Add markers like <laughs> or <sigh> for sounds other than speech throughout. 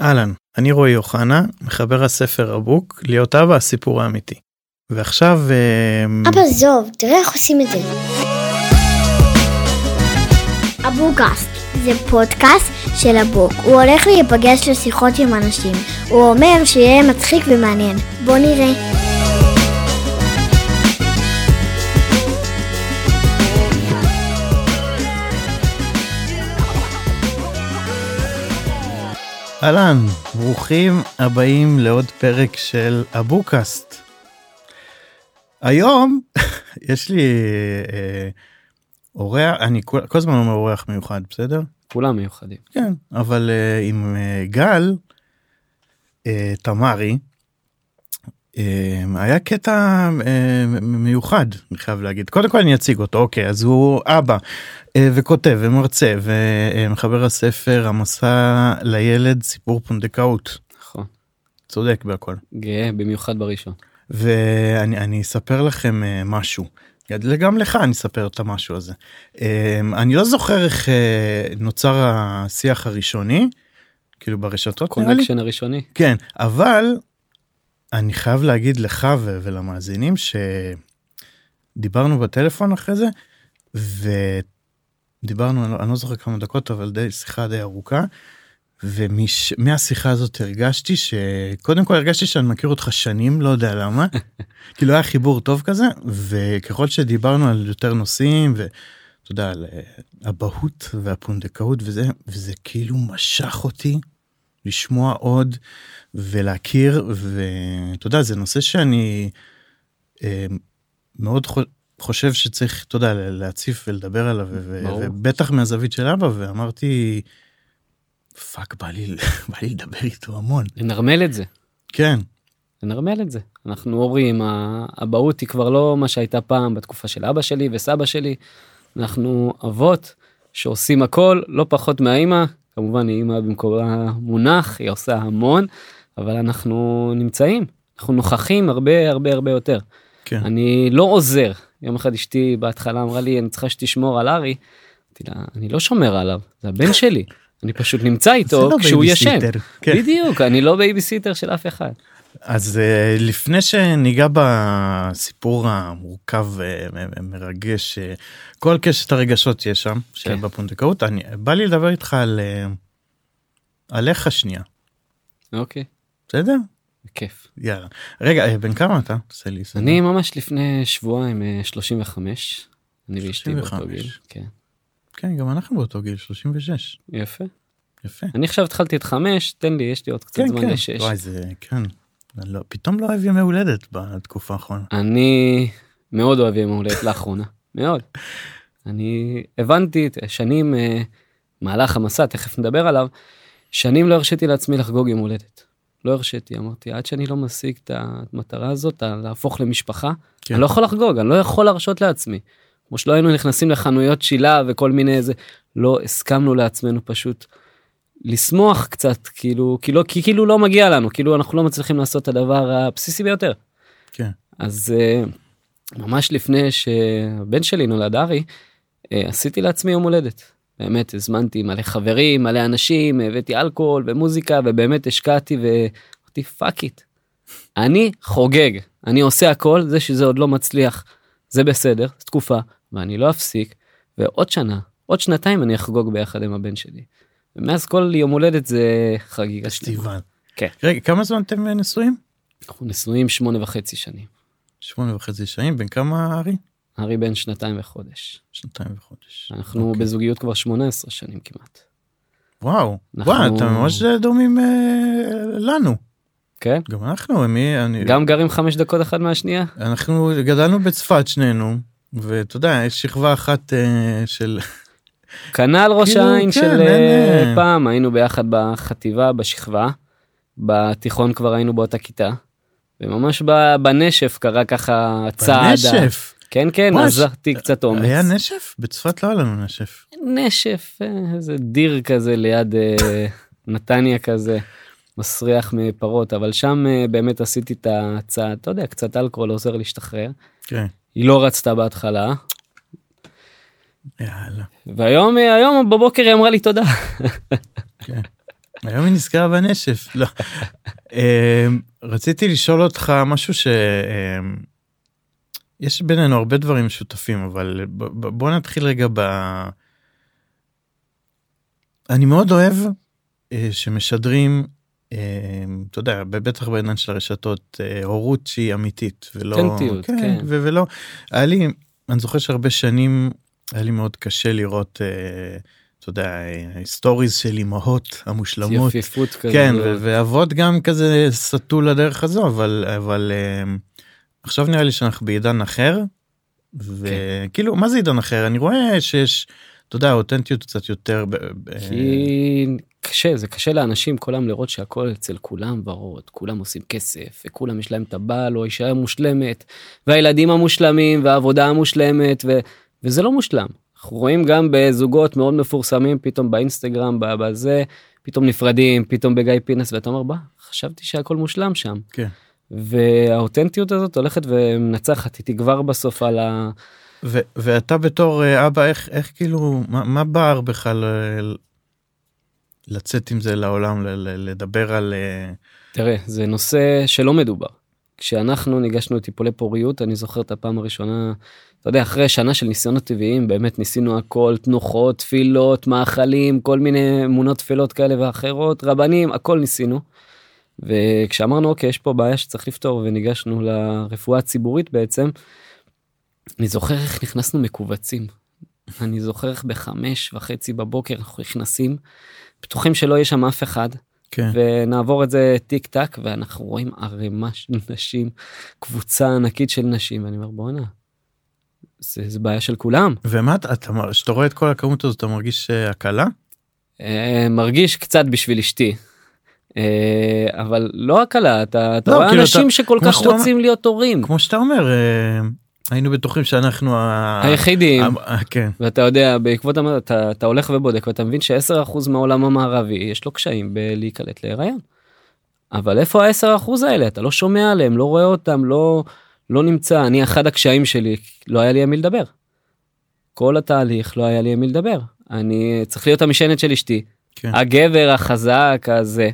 אהלן, אני רועי אוחנה, מחבר הספר הבוק, להיות אבא הסיפור האמיתי. ועכשיו... אה, אבא זוב, תראה איך עושים את זה. אבוקאסט זה פודקאסט של הבוק. הוא הולך להיפגש לשיחות עם אנשים. הוא אומר שיהיה מצחיק ומעניין. בוא נראה. אהלן, ברוכים הבאים לעוד פרק של אבוקאסט. היום <laughs> יש לי אה, אורח, אני כל, כל הזמן אומר אורח מיוחד, בסדר? כולם מיוחדים. כן, אבל אה, עם אה, גל אה, תמרי, היה קטע אה, מיוחד, אני חייב להגיד. קודם כל אני אציג אותו, אוקיי, אז הוא אבא אה, וכותב ומרצה ומחבר הספר המסע לילד סיפור פונדקאות. נכון. צודק בהכל. גאה במיוחד בראשון. ואני אספר לכם אה, משהו. גם לך אני אספר את המשהו הזה. אה, אני לא זוכר איך נוצר השיח הראשוני, כאילו ברשתות נראה לי. קונקשן הראשוני. כן, אבל אני חייב להגיד לך ולמאזינים שדיברנו בטלפון אחרי זה ודיברנו אני לא, אני לא זוכר כמה דקות אבל די שיחה די ארוכה. ומהשיחה הזאת הרגשתי שקודם כל הרגשתי שאני מכיר אותך שנים לא יודע למה <laughs> כאילו היה חיבור טוב כזה וככל שדיברנו על יותר נושאים ואתה יודע על אה, אבהות והפונדקאות וזה וזה כאילו משך אותי לשמוע עוד ולהכיר ואתה יודע זה נושא שאני אה, מאוד חושב שצריך אתה יודע להציף ולדבר עליו ברור. ובטח מהזווית של אבא ואמרתי fuck בא לי <laughs> בא לי לדבר איתו המון. לנרמל את זה. כן. לנרמל את זה. אנחנו הורים האבהות היא כבר לא מה שהייתה פעם בתקופה של אבא שלי וסבא שלי. אנחנו אבות שעושים הכל לא פחות מהאימא. כמובן היא אימא במקומה מונח היא עושה המון אבל אנחנו נמצאים אנחנו נוכחים הרבה הרבה הרבה יותר. כן. אני לא עוזר יום אחד אשתי בהתחלה אמרה לי אני צריכה שתשמור על ארי. לא, אני לא שומר עליו זה הבן <laughs> שלי אני פשוט נמצא איתו לא כשהוא ישן כן. בדיוק אני לא בייביסיטר של אף אחד. אז uh, לפני שניגע בסיפור המורכב ומרגש uh, כל קשת הרגשות יש שם כן. בפונדקאות אני בא לי לדבר איתך על עליך שנייה. אוקיי. בסדר? כיף. יאללה. רגע, בן כמה אתה? תעשה לי סדר. אני ממש לפני שבועיים 35. אני ואשתי באותו גיל. כן. כן, גם אנחנו באותו גיל, 36. יפה. יפה. אני עכשיו התחלתי את חמש, תן לי, יש לי עוד קצת כן, זמן כן. לשש. וואי, זה, כן. לא, פתאום לא אוהב ימי הולדת בתקופה האחרונה. אני מאוד אוהב ימי הולדת לאחרונה, <laughs> מאוד. אני הבנתי שנים אה, מהלך המסע, תכף נדבר עליו, שנים לא הרשיתי לעצמי לחגוג יום הולדת. לא הרשיתי, אמרתי, עד שאני לא משיג את המטרה הזאת, להפוך למשפחה, כן. אני לא יכול לחגוג, אני לא יכול להרשות לעצמי. כמו שלא היינו נכנסים לחנויות שילה וכל מיני איזה, לא הסכמנו לעצמנו פשוט לשמוח קצת, כאילו, כאילו, כי כאילו לא מגיע לנו, כאילו אנחנו לא מצליחים לעשות את הדבר הבסיסי ביותר. כן. אז אה, ממש לפני שהבן שלי נולד ארי, אה, עשיתי לעצמי יום הולדת. באמת הזמנתי מלא חברים מלא אנשים הבאתי אלכוהול ומוזיקה ובאמת השקעתי ואמרתי fuck it. אני חוגג אני עושה הכל זה שזה עוד לא מצליח זה בסדר תקופה ואני לא אפסיק ועוד שנה עוד שנתיים אני אחגוג ביחד עם הבן שלי. ומאז כל יום הולדת זה חגיגה פסטיבל. כן. רגע כמה זמן אתם נשואים? אנחנו נשואים שמונה וחצי שנים. שמונה וחצי שנים בן כמה ארי? ארי בן שנתיים וחודש. שנתיים וחודש. אנחנו okay. אוקיי. בזוגיות כבר 18 שנים כמעט. וואו, אנחנו... וואו, אתם ממש דומים אה, לנו. כן? גם אנחנו, מי, אני... גם גרים חמש דקות אחד מהשנייה? אנחנו גדלנו בצפת שנינו, ואתה יודע, יש שכבה אחת אה, של... כנ"ל ראש כאילו, העין כן, של אין... אה, פעם, היינו ביחד בחטיבה, בשכבה, בתיכון כבר היינו באותה כיתה, וממש בנשף קרה ככה צעד. בנשף? כן כן עזרתי קצת אומץ. היה נשף? בצפת לא היה לנו נשף. נשף אה, איזה דיר כזה ליד אה, <laughs> נתניה כזה מסריח מפרות אבל שם אה, באמת עשיתי את הצעד אתה יודע קצת אלכוהול עוזר להשתחרר. כן. היא לא רצתה בהתחלה. יאללה. והיום היום בבוקר היא אמרה לי תודה. <laughs> כן. היום היא נזכרה בנשף. לא. <laughs> רציתי לשאול אותך משהו ש... יש בינינו הרבה דברים משותפים אבל ב- ב- בוא נתחיל רגע ב... אני מאוד אוהב אה, שמשדרים, אה, אתה יודע, בטח בעניין של הרשתות, אה, הורות שהיא אמיתית ולא... אותנטיות, כן. ו- ולא, היה לי, אני זוכר שהרבה שנים היה לי מאוד קשה לראות, אה, אתה יודע, אה, סטוריז של אמהות המושלמות. יפיפות כזה. כן, ואבות גם כזה סטו לדרך הזו, אבל, אבל אה, עכשיו נראה לי שאנחנו בעידן אחר, וכאילו, מה זה עידן אחר? אני רואה שיש, אתה יודע, אותנטיות קצת יותר... כי קשה, זה קשה לאנשים היום לראות שהכל אצל כולם ורוד, כולם עושים כסף, וכולם יש להם את הבעל או האישה המושלמת, והילדים המושלמים, והעבודה המושלמת, ו... וזה לא מושלם. אנחנו רואים גם בזוגות מאוד מפורסמים, פתאום באינסטגרם, בזה, פתאום נפרדים, פתאום בגיא פינס, ואתה אומר, בא, חשבתי שהכל מושלם שם. כן. והאותנטיות הזאת הולכת ומנצחת, היא תגבר בסוף על ה... ו- ואתה בתור אה, אבא, איך, איך כאילו, מה, מה בער בך ל- לצאת עם זה לעולם, ל- ל- לדבר על... אה, תראה, זה נושא שלא מדובר. כשאנחנו ניגשנו לטיפולי פוריות, אני זוכר את הפעם הראשונה, אתה יודע, אחרי שנה של ניסיונות טבעיים, באמת ניסינו הכל, תנוחות, תפילות, מאכלים, כל מיני אמונות תפילות כאלה ואחרות, רבנים, הכל ניסינו. וכשאמרנו, אוקיי, יש פה בעיה שצריך לפתור, וניגשנו לרפואה הציבורית בעצם, אני זוכר איך נכנסנו מכווצים. אני זוכר איך בחמש וחצי בבוקר אנחנו נכנסים, בטוחים שלא יהיה שם אף אחד, כן. ונעבור את זה טיק טק ואנחנו רואים ערימה של נשים קבוצה ענקית של נשים ואני אומר בואנה. זה, זה בעיה של כולם ומה אתה, כשאתה רואה את כל הכמות הזאת, אתה מרגיש אה, הקלה? אה, מרגיש קצת בשביל אשתי. אה, אבל לא הקלה אתה, אתה לא, רואה כאילו אנשים אתה- שכל כך שאתה רוצים להיות הורים כמו שאתה אומר, אה, היינו בטוחים שאנחנו. היחידים ה- ה- כן. ואתה יודע בעקבות אתה, אתה הולך ובודק ואתה מבין ש-10% מהעולם המערבי יש לו קשיים בלהיקלט להיריון. אבל איפה ה-10% האלה אתה לא שומע עליהם לא רואה אותם לא לא נמצא אני אחד הקשיים שלי לא היה לי עם מי לדבר. כל התהליך לא היה לי עם מי לדבר אני צריך להיות המשענת של אשתי כן. הגבר החזק הזה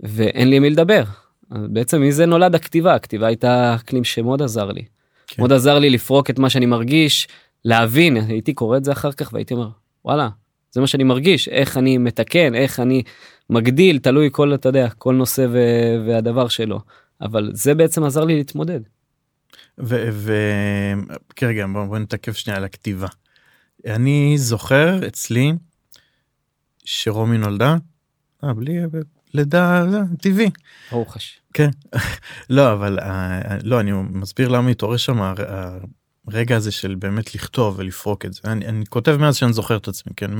ואין לי מי לדבר. בעצם מזה נולד הכתיבה הכתיבה הייתה אקלים שמאוד עזר לי. כן. מאוד עזר לי לפרוק את מה שאני מרגיש להבין הייתי קורא את זה אחר כך והייתי אומר וואלה זה מה שאני מרגיש איך אני מתקן איך אני מגדיל תלוי כל אתה יודע כל נושא ו- והדבר שלו אבל זה בעצם עזר לי להתמודד. וכרגע בוא, בוא נתעכב שנייה על הכתיבה. אני זוכר אצלי שרומי נולדה, אה, בלי לידה טבעי. ברוך השם. כן. <laughs> לא אבל אה, לא אני מסביר למה התעורר שם הר- הרגע הזה של באמת לכתוב ולפרוק את זה. אני, אני כותב מאז שאני זוכר את עצמי כן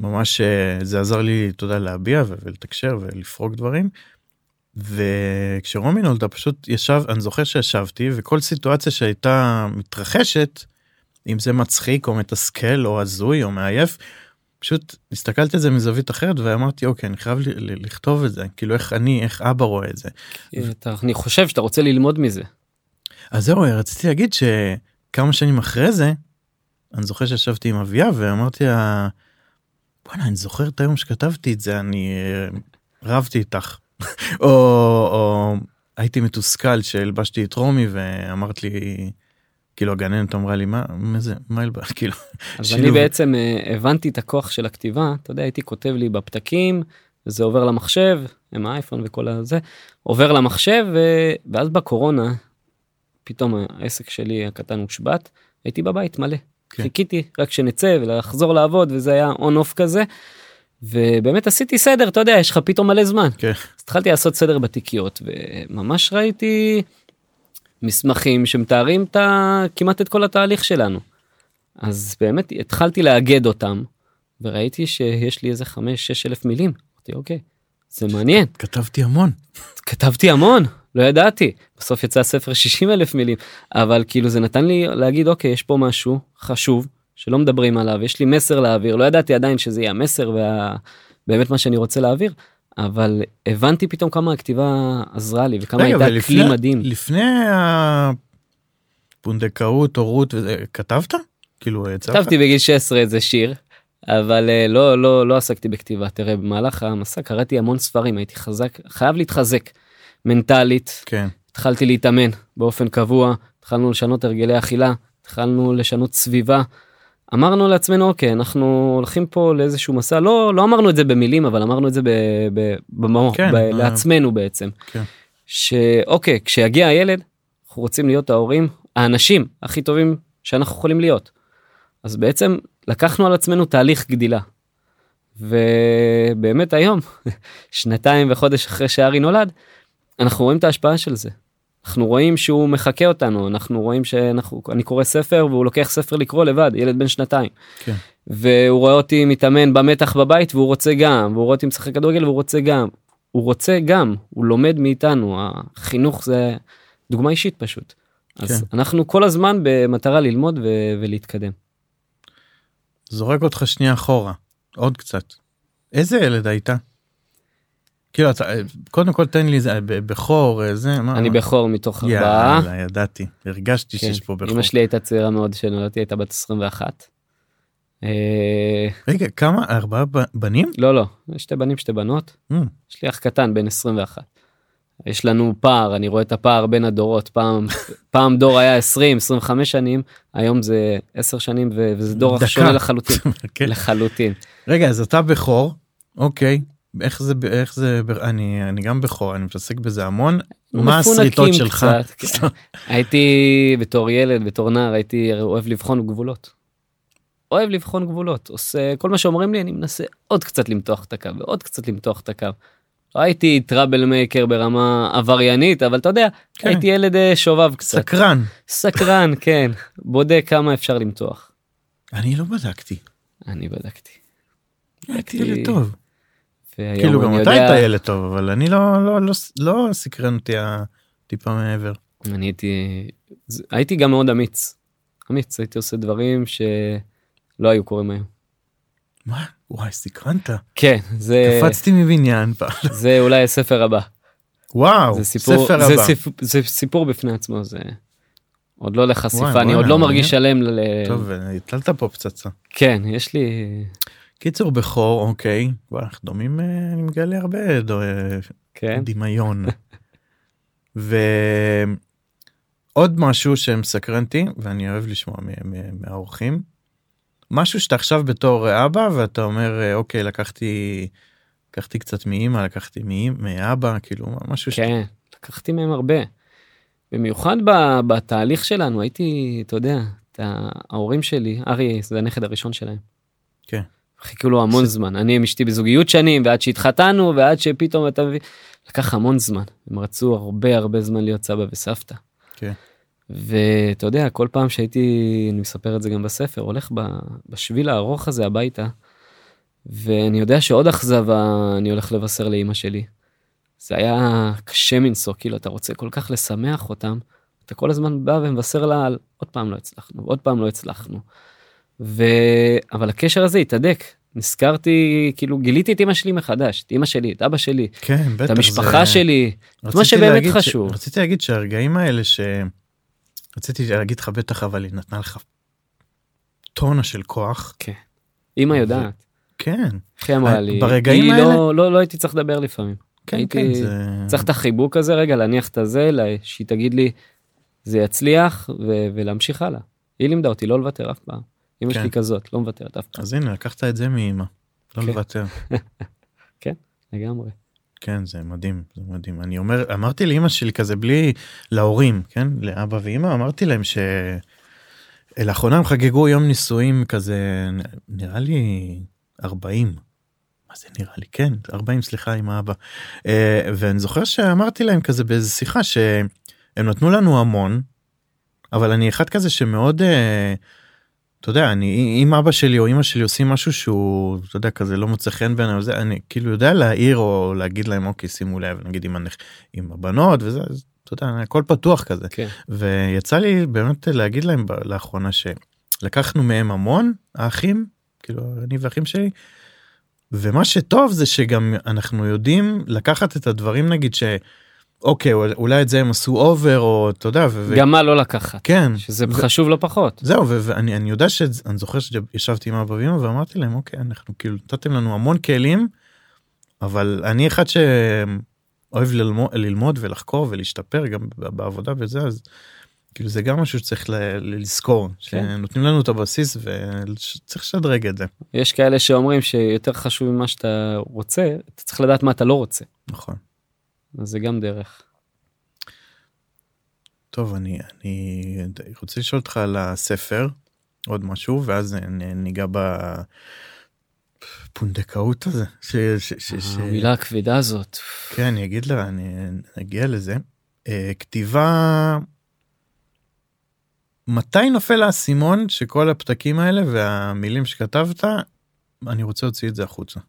ממש אה, זה עזר לי אתה יודע להביע ולתקשר ולפרוק דברים. וכשרומי נולדה פשוט ישב אני זוכר שישבתי וכל סיטואציה שהייתה מתרחשת אם זה מצחיק או מתסכל או הזוי או מעייף. פשוט הסתכלתי על זה מזווית אחרת ואמרתי אוקיי אני חייב ל- ל- לכתוב את זה כאילו איך אני איך אבא רואה את זה. אתה, אני חושב שאתה רוצה ללמוד מזה. אז זהו רציתי להגיד שכמה שנים אחרי זה אני זוכר שישבתי עם אביה ואמרתי לה בואנה אני זוכר את היום שכתבתי את זה אני אה, רבתי איתך <laughs> או, או הייתי מתוסכל שהלבשתי את רומי ואמרת לי כאילו הגננת אמרה לי מה מה זה מה הלבש <laughs> כאילו אז שילוב. אני בעצם אה, הבנתי את הכוח של הכתיבה אתה יודע הייתי כותב לי בפתקים וזה עובר למחשב עם האייפון וכל הזה עובר למחשב. ואז בקורונה פתאום העסק שלי הקטן הושבת הייתי בבית מלא כן. חיכיתי רק שנצא ולחזור לעבוד וזה היה און אוף כזה. ובאמת עשיתי סדר אתה יודע יש לך פתאום מלא זמן כן אז התחלתי לעשות סדר בתיקיות וממש ראיתי מסמכים שמתארים את ה... כמעט את כל התהליך שלנו. אז באמת התחלתי לאגד אותם וראיתי שיש לי איזה 5-6 אלף מילים. אמרתי אוקיי זה מעניין. כתבתי המון. כתבתי המון לא ידעתי. בסוף יצא ספר 60 אלף מילים. אבל כאילו זה נתן לי להגיד אוקיי יש פה משהו חשוב שלא מדברים עליו יש לי מסר להעביר. לא ידעתי עדיין שזה יהיה המסר ובאמת מה שאני רוצה להעביר אבל הבנתי פתאום כמה הכתיבה עזרה לי וכמה רגע, הייתה כלי מדהים. לפני הפונדקאות הורות כתבת כאילו יצא לך? כתבתי בגיל 16 איזה שיר אבל אה, לא לא לא עסקתי בכתיבה תראה במהלך המסע קראתי המון ספרים הייתי חזק חייב להתחזק מנטלית כן. התחלתי להתאמן באופן קבוע התחלנו לשנות הרגלי אכילה התחלנו לשנות סביבה. אמרנו לעצמנו אוקיי אנחנו הולכים פה לאיזשהו מסע לא לא אמרנו את זה במילים אבל אמרנו את זה במוח כן, ב. לעצמנו בעצם. כן. שאוקיי כשיגיע הילד אנחנו רוצים להיות ההורים האנשים הכי טובים שאנחנו יכולים להיות. אז בעצם לקחנו על עצמנו תהליך גדילה. ובאמת היום <laughs> שנתיים וחודש אחרי שארי נולד אנחנו רואים את ההשפעה של זה. אנחנו רואים שהוא מחקה אותנו אנחנו רואים שאנחנו אני קורא ספר והוא לוקח ספר לקרוא לבד ילד בן שנתיים. כן. והוא רואה אותי מתאמן במתח בבית והוא רוצה גם והוא רואה אותי משחק כדורגל והוא רוצה גם הוא רוצה גם הוא לומד מאיתנו החינוך זה דוגמה אישית פשוט. אז כן. אנחנו כל הזמן במטרה ללמוד ו- ולהתקדם. זורק אותך שנייה אחורה עוד קצת. איזה ילד היית? כאילו אתה קודם כל תן לי זה בכור אה, זה מה אני בכור מתוך ארבעה. יאללה ידעתי הרגשתי כן. שיש פה בכור. אמא שלי הייתה צעירה מאוד כשנולדתי הייתה בת 21. אה, רגע כמה ארבעה בנים? לא לא שתי בנים שתי בנות Mm, יש לי אח קטן בן 21. יש לנו פער אני רואה את הפער בין הדורות פעם פעם דור היה 20 25 שנים היום זה 10 שנים וזה דור. שונה לחלוטין <laughs> כן. לחלוטין רגע אז אתה בכור אוקיי איך זה איך זה אני אני גם בכור אני מתעסק בזה המון מה הסריטות שלך? קצת, כן. <laughs> הייתי בתור ילד בתור נער הייתי אוהב לבחון גבולות. אוהב לבחון גבולות עושה כל מה שאומרים לי אני מנסה עוד קצת למתוח את הקו ועוד קצת למתוח את הקו. לא הייתי טראבל מייקר ברמה עבריינית אבל אתה יודע כן. הייתי ילד אה, שובב קצת סקרן סקרן <laughs> כן בודק כמה אפשר למתוח. אני לא בדקתי. אני בדקתי. הייתי ילד טוב. כאילו גם אתה יודע- היית ילד טוב אבל אני לא לא לא לא סקרן אותי הטיפה מעבר. אני הייתי הייתי גם מאוד אמיץ. אמיץ הייתי עושה דברים שלא היו קורים היום. מה? וואי סקרנת. כן זה קפצתי מבניין פעם. <laughs> זה אולי הספר הבא. וואו זה סיפור ספר זה, הבא. סיפור, זה סיפור בפני עצמו זה עוד לא לחשיפה וואי, אני עוד וואלה, לא מרגיש. שלם ל... טוב הטלת פה פצצה. כן יש לי קיצור בכור אוקיי. אנחנו דומים אה, אני מגלה הרבה דו- אה, כן דמיון. <laughs> ועוד משהו שמסקרן אותי ואני אוהב לשמוע מהאורחים. משהו שאתה עכשיו בתור אבא ואתה אומר אה, אוקיי לקחתי לקחתי קצת מאמא לקחתי מאבא כאילו משהו ש... כן לקחתי מהם הרבה. במיוחד ב- בתהליך שלנו הייתי אתה יודע את ההורים שלי ארי זה הנכד הראשון שלהם. כן. חיכו לו המון זמן אני עם אשתי בזוגיות שנים ועד שהתחתנו ועד שפתאום אתה מבין לקח המון זמן הם רצו הרבה הרבה זמן להיות סבא וסבתא. כן. ואתה יודע כל פעם שהייתי אני מספר את זה גם בספר הולך ב- בשביל הארוך הזה הביתה. ואני יודע שעוד אכזבה אני הולך לבשר לאימא שלי. זה היה קשה מנשוא כאילו אתה רוצה כל כך לשמח אותם אתה כל הזמן בא ומבשר לה על עוד פעם לא הצלחנו עוד פעם לא הצלחנו. ו... אבל הקשר הזה התהדק נזכרתי כאילו גיליתי את אמא שלי מחדש את אמא שלי את אבא שלי כן בטח את המשפחה זה- שלי את מה שבאמת להגיד ש- חשוב. רציתי להגיד שהרגעים האלה ש... רציתי להגיד לך בטח אבל היא נתנה לך טונה של כוח. כן. אמא יודעת. כן. היא אמרה אה, לי ברגעים האלה- לא לא לא הייתי צריך לדבר לפעמים. כן, הייתי כן, זה... צריך את החיבוק הזה רגע להניח את הזה לה- שהיא תגיד לי זה יצליח ו- ולהמשיך הלאה. היא לימדה אותי לא לוותר אף פעם. אמא כן. שלי כזאת לא מוותרת אף פעם אז הנה לקחת את זה מאמא. לא כן. לוותר. <laughs> לגמרי. כן זה מדהים זה מדהים אני אומר אמרתי לאמא שלי כזה בלי להורים כן לאבא ואמא אמרתי להם ש... לאחרונה הם חגגו יום נישואים כזה נראה לי 40. מה זה נראה לי כן 40 סליחה עם האבא אה, ואני זוכר שאמרתי להם כזה באיזה שיחה שהם נתנו לנו המון אבל אני אחד כזה שמאוד אה, אתה יודע אני אם אבא שלי או אמא שלי עושים משהו שהוא אתה יודע כזה לא מוצא חן בעיניי זה אני כאילו יודע להעיר או להגיד להם אוקיי שימו לב נגיד עם, הנכ... עם הבנות וזה אז, אתה יודע הכל פתוח כזה כן. ויצא לי באמת להגיד להם לאחרונה שלקחנו מהם המון האחים כאילו אני ואחים שלי. ומה שטוב זה שגם אנחנו יודעים לקחת את הדברים נגיד ש... אוקיי אול- אולי את זה הם עשו אובר או אתה יודע ו- גם מה לא לקחת, כן שזה ו- חשוב לא פחות. זהו ו- ואני אני יודע שאני זוכר שישבתי עם אבא ואמא ואמרתי להם אוקיי אנחנו כאילו נתתם לנו המון כלים אבל אני אחד שאוהב ללמוד, ללמוד ולחקור ולהשתפר גם בעבודה וזה אז כאילו זה גם משהו שצריך ל- לזכור כן. שנותנים לנו את הבסיס וצריך לשדרג את זה יש כאלה שאומרים שיותר חשוב ממה שאתה רוצה, אתה צריך לדעת מה אתה לא רוצה. נכון. אז זה גם דרך. טוב אני אני רוצה לשאול אותך על הספר עוד משהו ואז ניגע בפונדקאות הזה ש, ש, ש, ש... המילה הכבדה הזאת. כן אני אגיד לה אני אגיע לזה אה, כתיבה מתי נופל האסימון שכל הפתקים האלה והמילים שכתבת אני רוצה להוציא את זה החוצה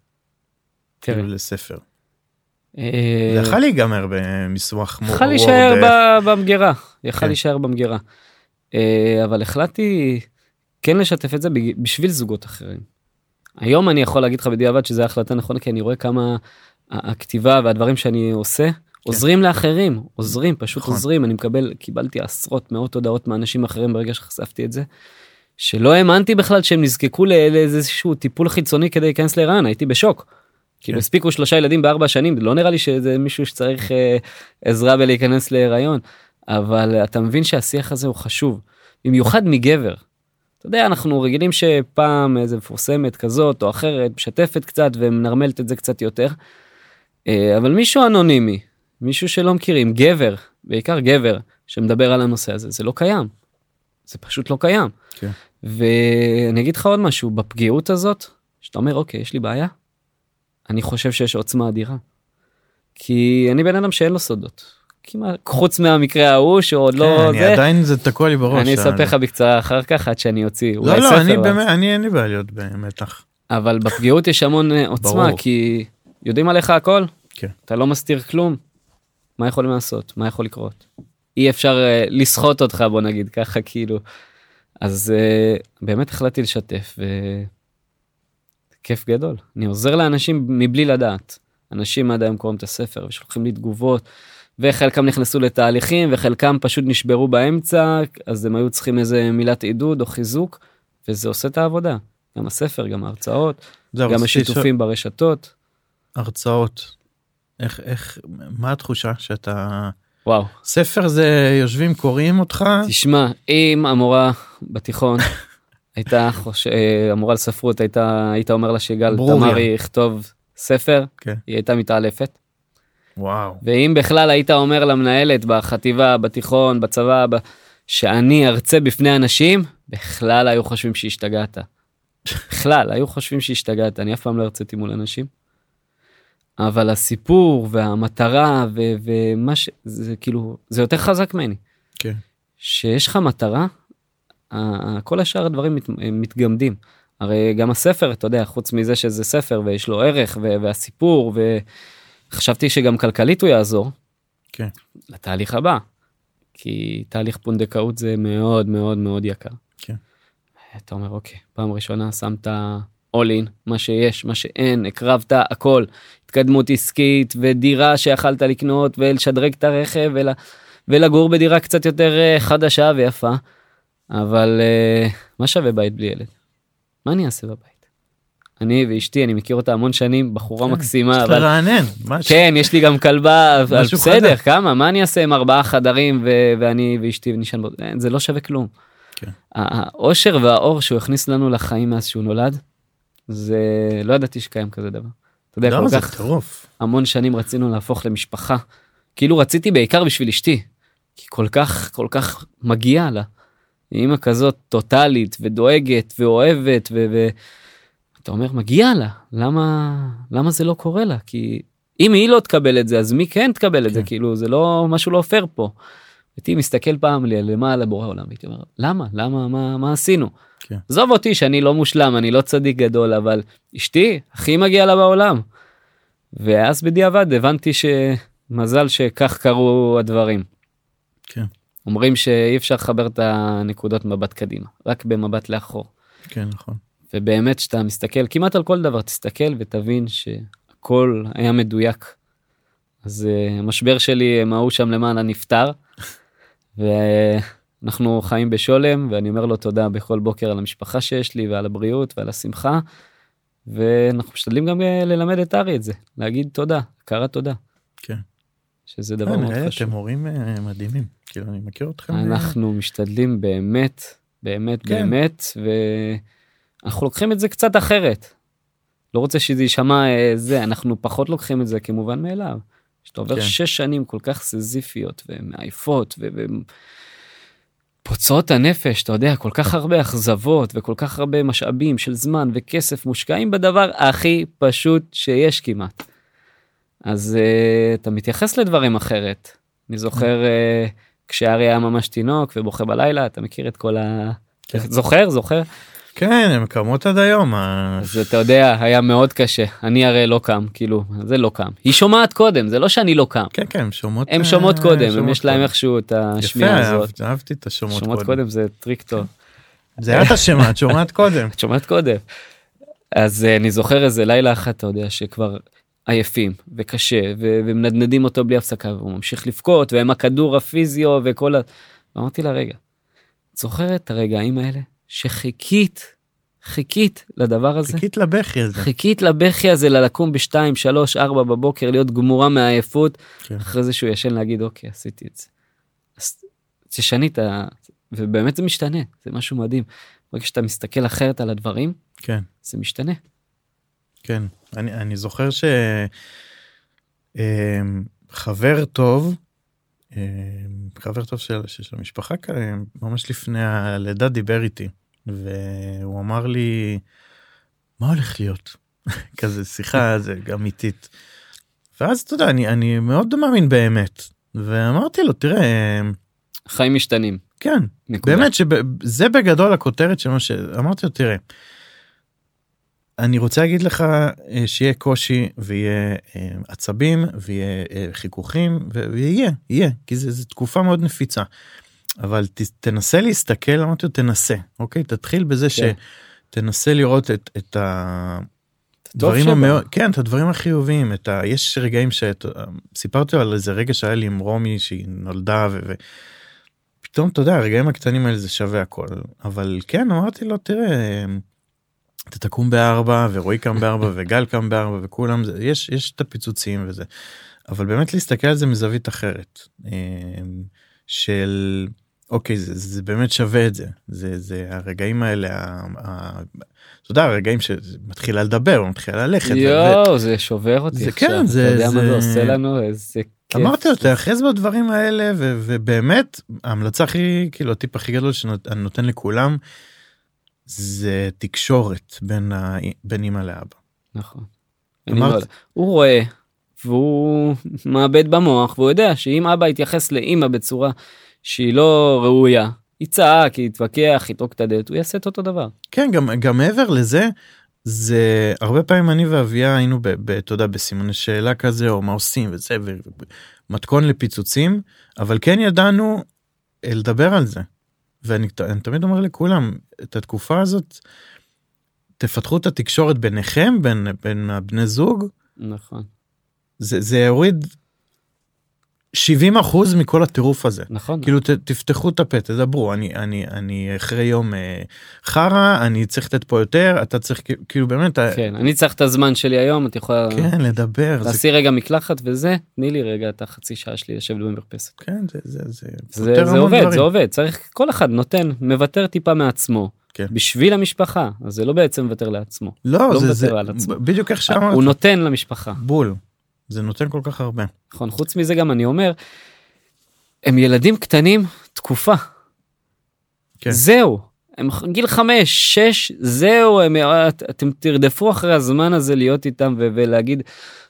כאילו לספר אה, זה יכול להיגמר במסמך מור- יכל להישאר במגירה, יכל כן. להישאר במגירה. אבל החלטתי כן לשתף את זה בשביל זוגות אחרים. היום אני יכול להגיד לך בדיעבד שזו החלטה נכונה כי אני רואה כמה הכתיבה והדברים שאני עושה עוזרים לאחרים עוזרים פשוט נכון. עוזרים אני מקבל קיבלתי עשרות מאות הודעות מאנשים אחרים ברגע שחשפתי את זה. שלא האמנתי בכלל שהם נזקקו לאיזשהו טיפול חיצוני כדי להיכנס להיריון הייתי בשוק. כאילו. הספיקו שלושה ילדים בארבע שנים לא נראה לי שזה מישהו שצריך אה, עזרה בלהיכנס להיריון אבל אתה מבין שהשיח הזה הוא חשוב במיוחד מגבר. אתה יודע אנחנו רגילים שפעם איזה מפורסמת כזאת או אחרת משתפת קצת ומנרמלת את זה קצת יותר. אה, אבל מישהו אנונימי מישהו שלא מכירים גבר בעיקר גבר שמדבר על הנושא הזה זה לא קיים. זה פשוט לא קיים. כן. ואני אגיד לך עוד משהו בפגיעות הזאת שאתה אומר אוקיי יש לי בעיה. אני חושב שיש עוצמה אדירה. כי אני בן אדם שאין לו סודות. כמעט חוץ מהמקרה ההוא שעוד לא כן, אני זה. עדיין זה תקוע לי בראש. אני אספר לך בקצרה אחר כך עד שאני אוציא לא לא. אני באמת אני אין לי בעיה להיות במתח. אבל בפגיעות יש המון אה, עוצמה ברור. כי יודעים עליך הכל כן. אתה לא מסתיר כלום. מה יכולים לעשות מה יכול לקרות. אי אפשר אה, לסחוט אותך בוא נגיד ככה כאילו. אז אה, באמת החלטתי לשתף ו... כיף גדול. אני עוזר לאנשים מבלי לדעת. אנשים עד היום קוראים את הספר ושולחים לי תגובות וחלקם נכנסו לתהליכים וחלקם פשוט נשברו באמצע אז הם היו צריכים איזה מילת עידוד או חיזוק וזה עושה את העבודה. גם הספר גם ההרצאות גם השיתופים ברשתות. הרצאות. איך איך מה התחושה שאתה וואו. ספר זה יושבים קוראים אותך? תשמע אם המורה בתיכון הייתה חוש... אה, המורה לספרות הייתה היית אומר לה שיגאל. תמרי יכתוב ספר כן. היא הייתה מתעלפת וואו ואם בכלל היית אומר למנהלת בחטיבה בתיכון בצבא ב... שאני ארצה בפני אנשים בכלל היו חושבים שהשתגעת. בכלל היו חושבים שהשתגעת אני אף פעם לא הרציתי מול אנשים. אבל הסיפור והמטרה ו- ומה ש... זה כאילו זה יותר חזק ממני. כן. שיש לך מטרה, כל השאר הדברים מת, הם מתגמדים. הרי גם הספר, אתה יודע, חוץ מזה שזה ספר ויש לו ערך ו- והסיפור, וחשבתי שגם כלכלית הוא יעזור. כן. לתהליך הבא. כי תהליך פונדקאות זה מאוד מאוד מאוד יקר. כן. אתה אומר, אוקיי, פעם ראשונה שמת all in, מה שיש, מה שאין, הקרבת הכל. התקדמות עסקית ודירה שיכלת לקנות ולשדרג את הרכב ול... ולגור בדירה קצת יותר אה, חדשה ויפה. אבל אה, מה שווה בית בלי ילד? מה אני אעשה בבית? אני ואשתי, אני מכיר אותה המון שנים, בחורה מקסימה, צריך אבל לרענן. כן, יש לי גם כלבה, <laughs> אבל בסדר, חדש. כמה? מה אני אעשה עם ארבעה חדרים ו- ואני ואשתי ונשען בו? אין, זה לא שווה כלום. כן. האושר והאור שהוא הכניס לנו לחיים מאז שהוא נולד, זה לא ידעתי שקיים כזה דבר. אתה יודע, כל כך טירוף. המון שנים רצינו להפוך למשפחה. כאילו רציתי בעיקר בשביל אשתי. כי כל כך, כל כך מגיע לה. אימא כזאת טוטאלית ודואגת ואוהבת ו... ו... אתה אומר מגיע לה למה למה זה לא קורה לה כי אם היא לא תקבל את זה אז מי כן תקבל את זה כן. כאילו זה לא משהו לא פייר פה. הייתי מסתכל פעם לי למעלה בורא עולם הייתי אומר למה למה מה מה עשינו. כן. עזוב אותי שאני לא מושלם אני לא צדיק גדול אבל אשתי הכי מגיע לה בעולם. ואז בדיעבד הבנתי שמזל שכך קרו הדברים. כן. אומרים שאי אפשר לחבר את הנקודות מבט קדימה רק במבט לאחור. כן נכון. ובאמת שאתה מסתכל כמעט על כל דבר תסתכל ותבין שהכל היה מדויק. אז אה, המשבר שלי הם ההוא שם למעלה נפתר. <laughs> ואנחנו חיים בשולם ואני אומר לו תודה בכל בוקר על המשפחה שיש לי ועל הבריאות ועל השמחה. ואנחנו משתדלים גם אה, ללמד את ארי את זה להגיד תודה הכרת תודה. כן. שזה דבר אה, מאוד חשוב. אתם הורים מדהימים. כאילו, אני מכיר אתכם. אה, אנחנו משתדלים באמת באמת כן. באמת ואנחנו לוקחים את זה קצת אחרת. לא רוצה שזה יישמע אה, זה אנחנו פחות לוקחים את זה כמובן מאליו. שאתה עובר כן. שש שנים כל כך סזיפיות ומעייפות ו... ו- הנפש אתה יודע כל כך הרבה אכזבות וכל כך הרבה משאבים של זמן וכסף מושקעים בדבר הכי פשוט שיש כמעט. אז uh, אתה מתייחס לדברים אחרת. אני זוכר uh, כשארי היה ממש תינוק ובוכה בלילה אתה מכיר את כל ה... כן. זוכר זוכר כן, הם קמות עד היום. אז אתה יודע היה מאוד קשה אני הרי לא קם כאילו זה לא קם היא שומעת קודם זה לא שאני לא קם. כן, כן, הם שומעות. הם אה, שומעות קודם הם שומעות יש להם קודם. איכשהו את יפה, השמיעה הזאת. אהבתי- אהבתי את השומעות שומעות קודם. קודם זה טריק טוב. זה את אשמה, את שומעת קודם. <laughs> את שומעת קודם. אז אה, אני זוכר איזה לילה אחד אתה יודע שכבר עייפים וקשה ו- ומנדנדים אותו בלי הפסקה והוא ממשיך לבכות והם הכדור הפיזיו וכל ה... ואמרתי לה רגע. את זוכרת את הרגעים האלה שחיכית חיכית לדבר הזה חיכית לבכי הזה. חיכית לבכי הזה ללקום בשתיים שלוש ארבע בבוקר להיות גמורה מהעייפות כן. אחרי זה שהוא ישן להגיד אוקיי עשיתי את זה. אז תשני את ה... ובאמת זה משתנה זה משהו מדהים. ברגע שאתה מסתכל אחרת על הדברים כן. זה משתנה. כן, אני, אני זוכר שחבר טוב, אמ, חבר טוב של, של המשפחה, כאלה, ממש לפני הלידה דיבר איתי, והוא אמר לי, מה הולך להיות? <laughs> כזה שיחה זה אמיתית. ואז אתה יודע, אני, אני מאוד מאמין באמת, ואמרתי לו, תראה, חיים משתנים. כן, נקודה. באמת שזה בגדול הכותרת של מה שאמרתי לו תראה. אני רוצה להגיד לך אה, שיהיה קושי ויהיה אה, עצבים ויהיה אה, חיכוכים ויהיה יהיה כי זה, זה תקופה מאוד נפיצה. אבל ת, תנסה להסתכל אמרתי לו תנסה אוקיי תתחיל בזה כן. שתנסה לראות את, את הדברים. המאוד כן את הדברים החיוביים את ה, יש רגעים שסיפרתי על איזה רגע שהיה לי עם רומי שהיא נולדה ו... ו פתאום אתה יודע הרגעים הקטנים האלה זה שווה הכל אבל כן אמרתי לו תראה אתה תקום בארבע ורועי קם בארבע וגל קם בארבע וכולם זה יש יש את הפיצוצים וזה אבל באמת להסתכל על זה מזווית אחרת אה, של אוקיי זה, זה באמת שווה את זה זה זה הרגעים האלה ה- ה- אתה יודע הרגעים שמתחילה לדבר מתחילה ללכת. ו- ו- יואו זה שובר אותי זה עכשיו. כן, זה- אתה יודע מה זה- זה עושה לנו איזה כיף. אמרתי לו תאחז בדברים האלה ו- ובאמת ההמלצה הכי כאילו הטיפ הכי גדול שאני נותן לכולם זה תקשורת בין ה- בין אמא לאבא. נכון. אמרת- לא. הוא רואה והוא מאבד במוח והוא יודע שאם אבא יתייחס לאמא בצורה שהיא לא ראויה יצעק יתווכח יטרוק את הדלת הוא יעשה את אותו דבר. כן גם גם מעבר לזה זה הרבה פעמים אני ואביה היינו אתה יודע בסימני שאלה כזה או מה עושים וזה ומתכון לפיצוצים אבל כן ידענו אה, לדבר על זה. ואני תמיד אומר לכולם את התקופה הזאת תפתחו את התקשורת ביניכם בין בין הבני זוג. נכון. זה זה יוריד 70 אחוז מכל הטירוף הזה. נכון כאילו ת, תפתחו את הפה תדברו אני אני אני אחרי יום אה, חרא אני צריך לתת פה יותר אתה צריך כאילו- באמת אה, כן אני צריך את הזמן שלי היום את יכולה כן לדבר זה, תעשי רגע מקלחת וזה תני לי רגע את החצי שעה שלי לשבת במרפסת. כן זה זה זה, זה, זה המון עובד דברים. זה עובד צריך כל אחד נותן מוותר טיפה מעצמו כן. בשביל המשפחה אז זה לא בעצם מוותר לעצמו לא, לא זה, זה בדיוק איך שאמרת הוא נותן למשפחה בול זה נותן כל כך הרבה. נכון חוץ מזה גם אני אומר הם ילדים קטנים תקופה. כן. זהו. הם גיל חמש שש זהו הם, את, אתם תרדפו אחרי הזמן הזה להיות איתם ו- ולהגיד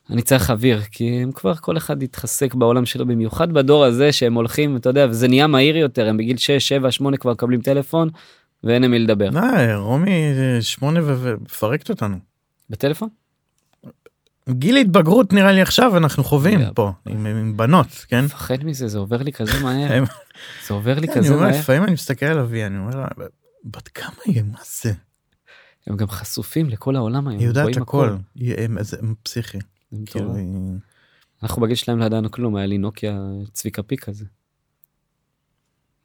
אני צריך אוויר כי הם כבר כל אחד יתחזק בעולם שלו במיוחד בדור הזה שהם הולכים אתה יודע וזה נהיה מהיר יותר הם בגיל 6 7 8 כבר מקבלים טלפון ואין עם מי לדבר. נה, רומי שמונה ומפרקת אותנו. בטלפון גיל התבגרות נראה לי עכשיו אנחנו חווים. פה עם, עם בנות כן. מפחד מזה זה עובר לי כזה <laughs> מהר זה עובר לי כזה מהר לפעמים אני מסתכל על אבי אני אומר לה בת כמה היא מה זה הם גם חשופים לכל העולם היום היא יודעת הכל זה- פסיכי. כאילו, אנחנו בגיל שלהם לא ידענו כלום, היה לי נוקיה צביקה פיק כזה.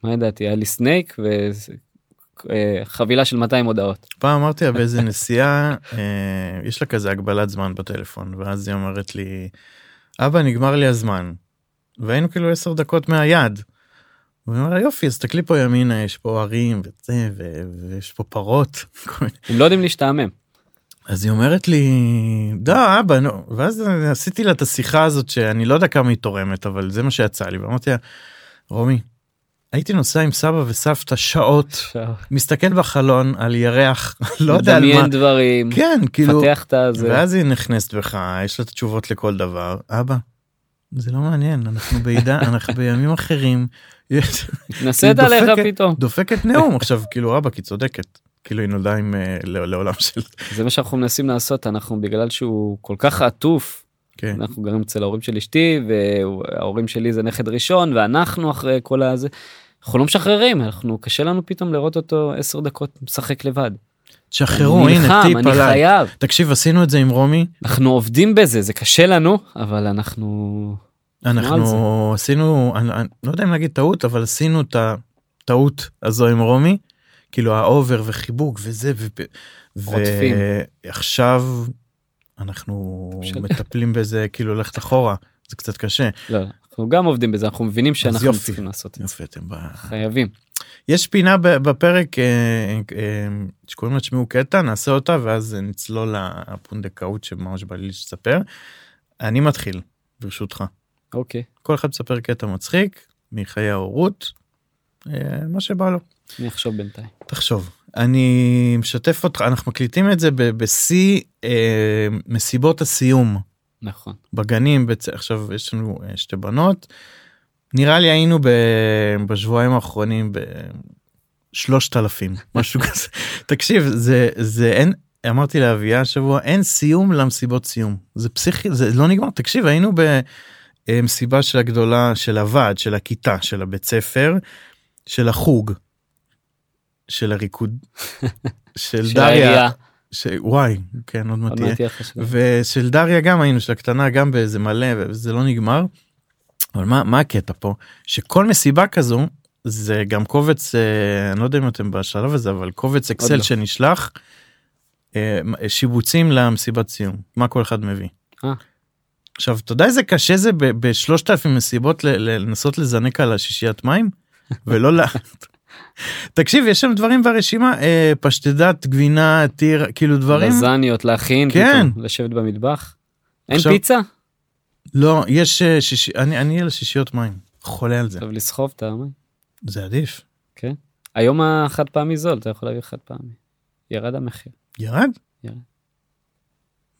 מה ידעתי? היה לי סנייק וחבילה של 200 הודעות. פעם אמרתי לה באיזה נסיעה אה, יש לה כזה הגבלת זמן בטלפון ואז היא אומרת לי אבא נגמר לי הזמן. והיינו כאילו 10 דקות מהיד. והיא אמרה יופי אז תסתכלי פה ימינה יש פה ערים וזה ויש פה פרות. הם לא יודעים להשתעמם. אז היא אומרת לי דה אבא נו ואז עשיתי לה את השיחה הזאת שאני לא יודע כמה היא תורמת אבל זה מה שיצא לי ואמרתי לה רומי הייתי נוסע עם סבא וסבתא שעות מסתכל בחלון על ירח <laughs> לא יודע על מה מדמיין דברים, כן כאילו פתח את הזה. ואז היא נכנסת בך יש לה את התשובות לכל דבר אבא. זה לא מעניין אנחנו בעידן <laughs> אנחנו בימים אחרים. מתנשאת עליך פתאום. דופקת נאום <laughs> עכשיו כאילו אבא כי צודקת כאילו היא נולדה עם אה, לעולם של זה מה שאנחנו מנסים לעשות, אנחנו בגלל שהוא כל כך עטוף, כן אנחנו גרים אצל ההורים של אשתי, וההורים שלי זה נכד ראשון, ואנחנו אחרי כל הזה, אנחנו לא משחררים, אנחנו, קשה לנו פתאום לראות אותו עשר דקות משחק לבד. תשחררו אני הנה נלחם, טיפ אני עליי. חייב. תקשיב עשינו את זה עם רומי אנחנו עובדים בזה, זה קשה לנו, אבל אנחנו... אנחנו עשינו אני, אני לא יודע אם להגיד טעות אבל עשינו את הטעות הזו עם רומי כאילו ה over וחיבוק וזה ו-. ועכשיו אנחנו מטפלים בזה כאילו ללכת אחורה זה קצת קשה לא, אנחנו גם עובדים בזה, אנחנו מבינים שאנחנו יופי. צריכים לעשות את זה. יופי אתם ב... חייבים. יש פינה בפרק אה, אה, שקוראים לה תשמעו קטע נעשה אותה ואז נצלול לפונדקאות שממש בא לי שתספר. אני מתחיל ברשותך אוקיי, כל אחד מספר קטע מצחיק מחיי ההורות אה, מה שבא לו. אני אחשוב בינתיים. תחשוב. אני משתף אותך אנחנו מקליטים את זה ב- בשיא אה, מסיבות הסיום. נכון. בגנים בצ... עכשיו יש לנו אה, שתי בנות. נראה לי היינו ב... בשבועיים האחרונים בשלושת אלפים <laughs> משהו כזה. תקשיב זה זה אין אמרתי לאביה השבוע אין סיום למסיבות סיום. זה פסיכי זה לא נגמר. תקשיב היינו במסיבה של הגדולה של הוועד של הכיתה של הבית ספר של החוג של הריקוד <laughs> של של דריה. ש... וואי כן עוד מעט תהיה. ושל דריה גם היינו של הקטנה גם באיזה מלא וזה לא נגמר. אבל מה מה הקטע פה שכל מסיבה כזו זה גם קובץ אה, אני לא יודע אם אתם בשלב הזה אבל קובץ אקסל לא. שנשלח אה, שיבוצים למסיבת סיום מה כל אחד מביא. אה. עכשיו אתה יודע איזה קשה זה בשלושת אלפים מסיבות לנסות לזנק על השישיית מים ולא ל... תקשיב יש שם דברים ברשימה אה, פשטדת גבינה טיר כאילו דברים לזניות להכין, כן. פתאום, לשבת במטבח. אין עכשיו- פיצה? לא יש אה, שישי אני אני על שישיות מים חולה על זה טוב לסחוב את המים. זה עדיף היום החד פעמי זול, אתה יכול להביא חד פעמי. ירד המחיר. ירד? ירד.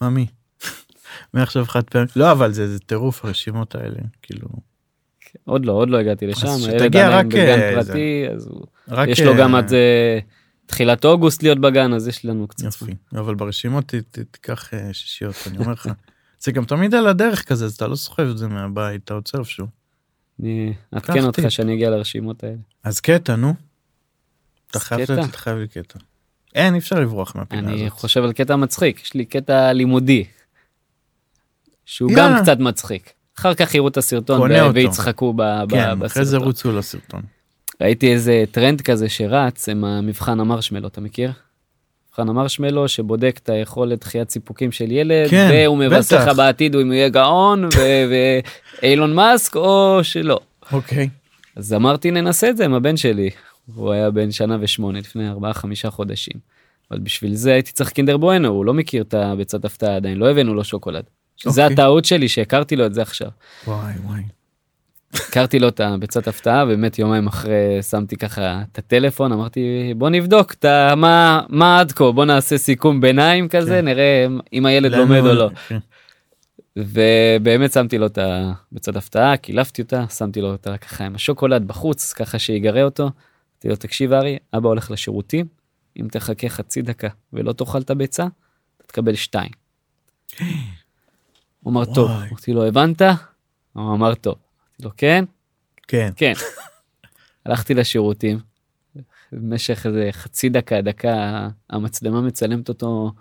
מה מי? <laughs> מעכשיו חד פעמי לא אבל זה זה טירוף הרשימות האלה כאילו עוד לא, עוד לא הגעתי לשם. אז שתגיע רק, בגן אה, פרטי, אז הוא... רק יש לו אה, גם עד אה, תחילת אוגוסט להיות בגן, אז יש לנו קצת. יופי אבל ברשימות תיקח אה, שישיות אני אומר לך <laughs> זה גם תמיד על הדרך כזה אז אתה לא סוחב את זה מהבית אתה עוצר איפשהו אני אעדכן אותך. שאני אגיע לרשימות האלה. אז קטע נו. אתה חייב קטע? לתת- אתה חייב לי קטע. אין אי אפשר לברוח מהפינה אני הזאת. חושב על קטע מצחיק, יש לי קטע לימודי. שהוא. גם קצת מצחיק. אחר כך יראו את הסרטון. ויצחקו ב- כן אחרי זה בסרטון. רוצו לסרטון. ראיתי איזה טרנד כזה שרץ עם המבחן המרשמלו, אתה מכיר? מבחן המרשמלו שבודק את היכולת דחיית סיפוקים של ילד, כן, והוא מבשר. לך בעתיד אם הוא יהיה גאון ואילון מאסק או שלא. אוקיי. אז אמרתי ננסה את זה עם הבן שלי. הוא היה בן שנה ושמונה לפני ארבעה חמישה חודשים. אבל בשביל זה הייתי צריך קינדר בואנו, הוא לא מכיר את הביצת הפתעה עדיין, לא הבאנו לו שוקולד. שזה אוקיי. הטעות שלי שהכרתי לו את זה עכשיו. וואי וואי. הכרתי לו את הביצת הפתעה באמת יומיים אחרי שמתי ככה את הטלפון אמרתי בוא נבדוק את מה מה עד כה בוא נעשה סיכום ביניים כזה כן. נראה אם הילד לומד או לא כן. ובאמת שמתי לו את הביצת הפתעה קילפתי אותה שמתי לו אותה ככה עם השוקולד בחוץ ככה שיגרה אותו. אמרתי לו תקשיב ארי אבא הולך לשירותים אם תחכה חצי דקה ולא תאכל את הביצה תקבל שתיים. הוא אמר טוב. אמרתי לו הבנת? הוא אמר טוב. אמרתי לו כן כן. כן. הלכתי לשירותים, במשך איזה חצי דקה, דקה, המצלמה מצלמת אותו,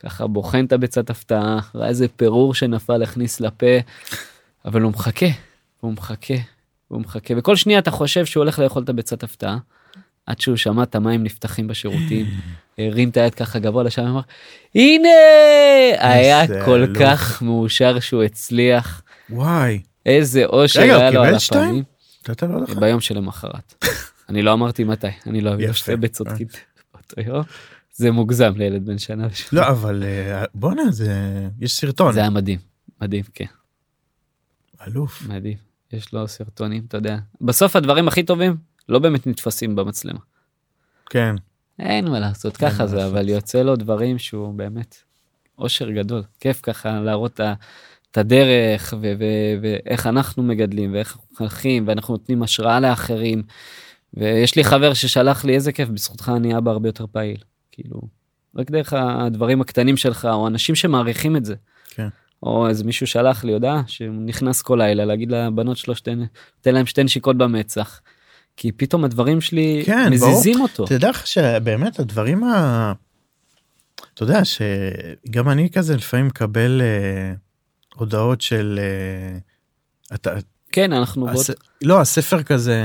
ככה בוחן את הביצת הפתעה, ראה איזה פירור שנפל, הכניס לפה, אבל הוא מחכה, הוא מחכה, הוא מחכה, וכל שנייה אתה חושב שהוא הולך לאכול את הביצת הפתעה, עד שהוא שמע את המים נפתחים בשירותים, הרים את היד ככה גבוה לשם, אמר, הנה! היה כל. כך מאושר שהוא הצליח, וואי. איזה אושר היה לו על? הפנים. לך? ביום שלמחרת. <laughs> אני לא אמרתי מתי, אני לא. יפה בצודקית באותו יום. זה מוגזם לילד בן שנה. לא אבל אה, בואנה זה יש סרטון. זה היה מדהים, מדהים, כן, אלוף. מדהים. יש לו סרטונים, אתה יודע. בסוף הדברים הכי טובים לא באמת נתפסים במצלמה. כן. אין מה לעשות, ככה זה. אבל יוצא לו דברים שהוא באמת אושר גדול. כיף ככה להראות את הדרך ואיך אנחנו מגדלים ואיך אנחנו מחנכים ואנחנו נותנים השראה לאחרים. ויש לי חבר ששלח לי איזה כיף, בזכותך אני אבא הרבה יותר פעיל. כאילו, רק דרך הדברים הקטנים שלך או אנשים שמעריכים את זה. כן. או איזה מישהו שלח לי הודעה שהוא נכנס כל לילה להגיד לבנות שלו שתן, תן להם שתי נשיקות במצח. כי פתאום הדברים שלי כן, מזיזים אותו. תדע לך שבאמת הדברים ה... אתה יודע שגם אני כזה לפעמים מקבל אה, הודעות של אה, אתה כן אנחנו. הס... לא הספר כזה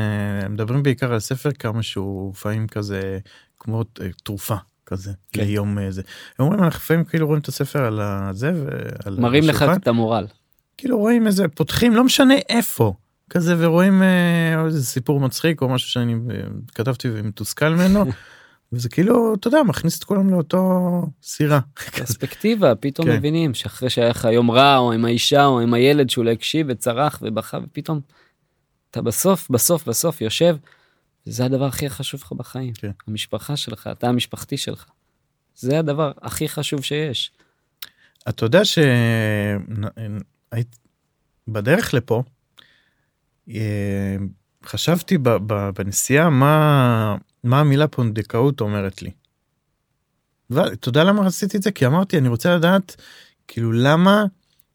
מדברים בעיקר על ספר כמה שהוא לפעמים כזה כמו אה, תרופה כזה כן. ליום אה, זה. הם אומרים אנחנו לפעמים כאילו רואים את הספר על הזה ועל מראים לך את המורל. כאילו רואים איזה פותחים לא משנה איפה כזה ורואים אה, איזה סיפור מצחיק או משהו שאני אה, כתבתי ומתוסכל ממנו <laughs> וזה כאילו אתה יודע מכניס את כולם לאותו סירה. פרספקטיבה פתאום כן. מבינים שאחרי שהיה לך יום רע או עם האישה או עם הילד שהוא לא הקשיב וצרח ובכה ופתאום אתה בסוף בסוף בסוף יושב. זה הדבר הכי חשוב לך בחיים כן. המשפחה שלך אתה המשפחתי שלך. זה הדבר הכי חשוב שיש. אתה יודע שהיית בדרך לפה חשבתי ב- ב- בנסיעה מה מה המילה פונדקאות אומרת לי. ואתה יודע למה עשיתי את זה כי אמרתי אני רוצה לדעת כאילו למה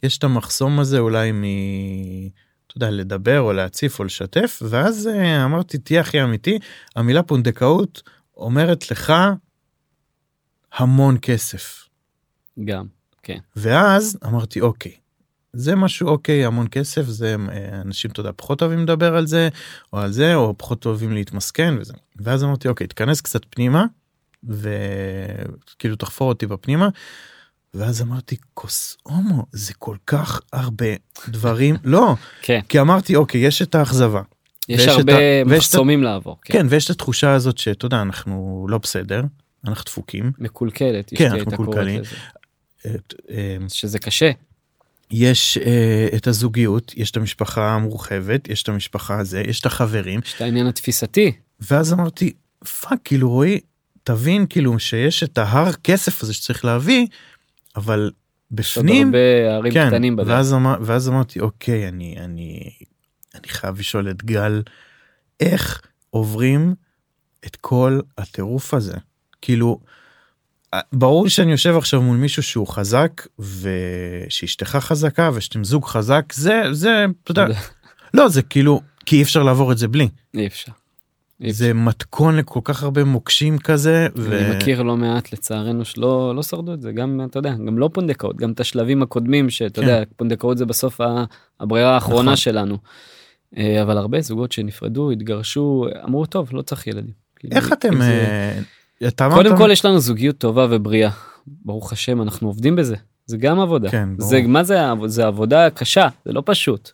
יש את המחסום הזה אולי מ... אתה יודע לדבר או להציף או לשתף ואז אה, אמרתי תהיה הכי אמיתי המילה פונדקאות אומרת לך המון כסף. גם. כן. ואז אמרתי אוקיי זה משהו אוקיי המון כסף זה אה, אנשים אתה יודע פחות אוהבים לדבר על זה או על זה או פחות אוהבים להתמסכן וזה ואז אמרתי אוקיי תיכנס קצת פנימה וכאילו תחפור אותי בפנימה. ואז אמרתי כוס הומו זה כל כך הרבה דברים <laughs> לא כן. כי אמרתי אוקיי יש את האכזבה יש את הרבה ה- את מחסומים לעבור. כן. כן ויש את התחושה הזאת שאתה יודע אנחנו לא בסדר אנחנו דפוקים מקולקלת. כן, אנחנו מקולקלים. את, אה, שזה קשה. יש אה, את הזוגיות יש את המשפחה המורחבת יש את המשפחה הזה יש את החברים יש את העניין התפיסתי. ואז אמרתי fuck כאילו רועי תבין כאילו שיש את ההר כסף הזה שצריך להביא אבל יש עוד בפנים הרבה הרים כן קטנים בדרך. ואז, אמר, ואז אמרתי אוקיי אני אני אני חייב לשאול את גל איך עוברים את כל הטירוף הזה כאילו. ברור שאני יושב עכשיו מול מישהו שהוא חזק ושאשתך חזקה ושאתם זוג חזק זה זה אתה יודע לא זה כאילו כי אי אפשר לעבור את זה בלי אי אפשר. זה מתכון לכל כך הרבה מוקשים כזה ו... אני מכיר לא מעט לצערנו שלא לא שרדו את זה גם אתה יודע גם לא פונדקאות גם את השלבים הקודמים שאתה כן. יודע פונדקאות זה בסוף הברירה האחרונה נכון. שלנו. אה, אבל הרבה זוגות שנפרדו התגרשו אמרו טוב לא צריך ילדים. כאילו, איך אתם זה- אה, קודם כל יש לנו זוגיות טובה ובריאה ברוך השם אנחנו עובדים בזה זה גם עבודה כן, ברור. זה מה זה זה עבודה קשה זה לא פשוט.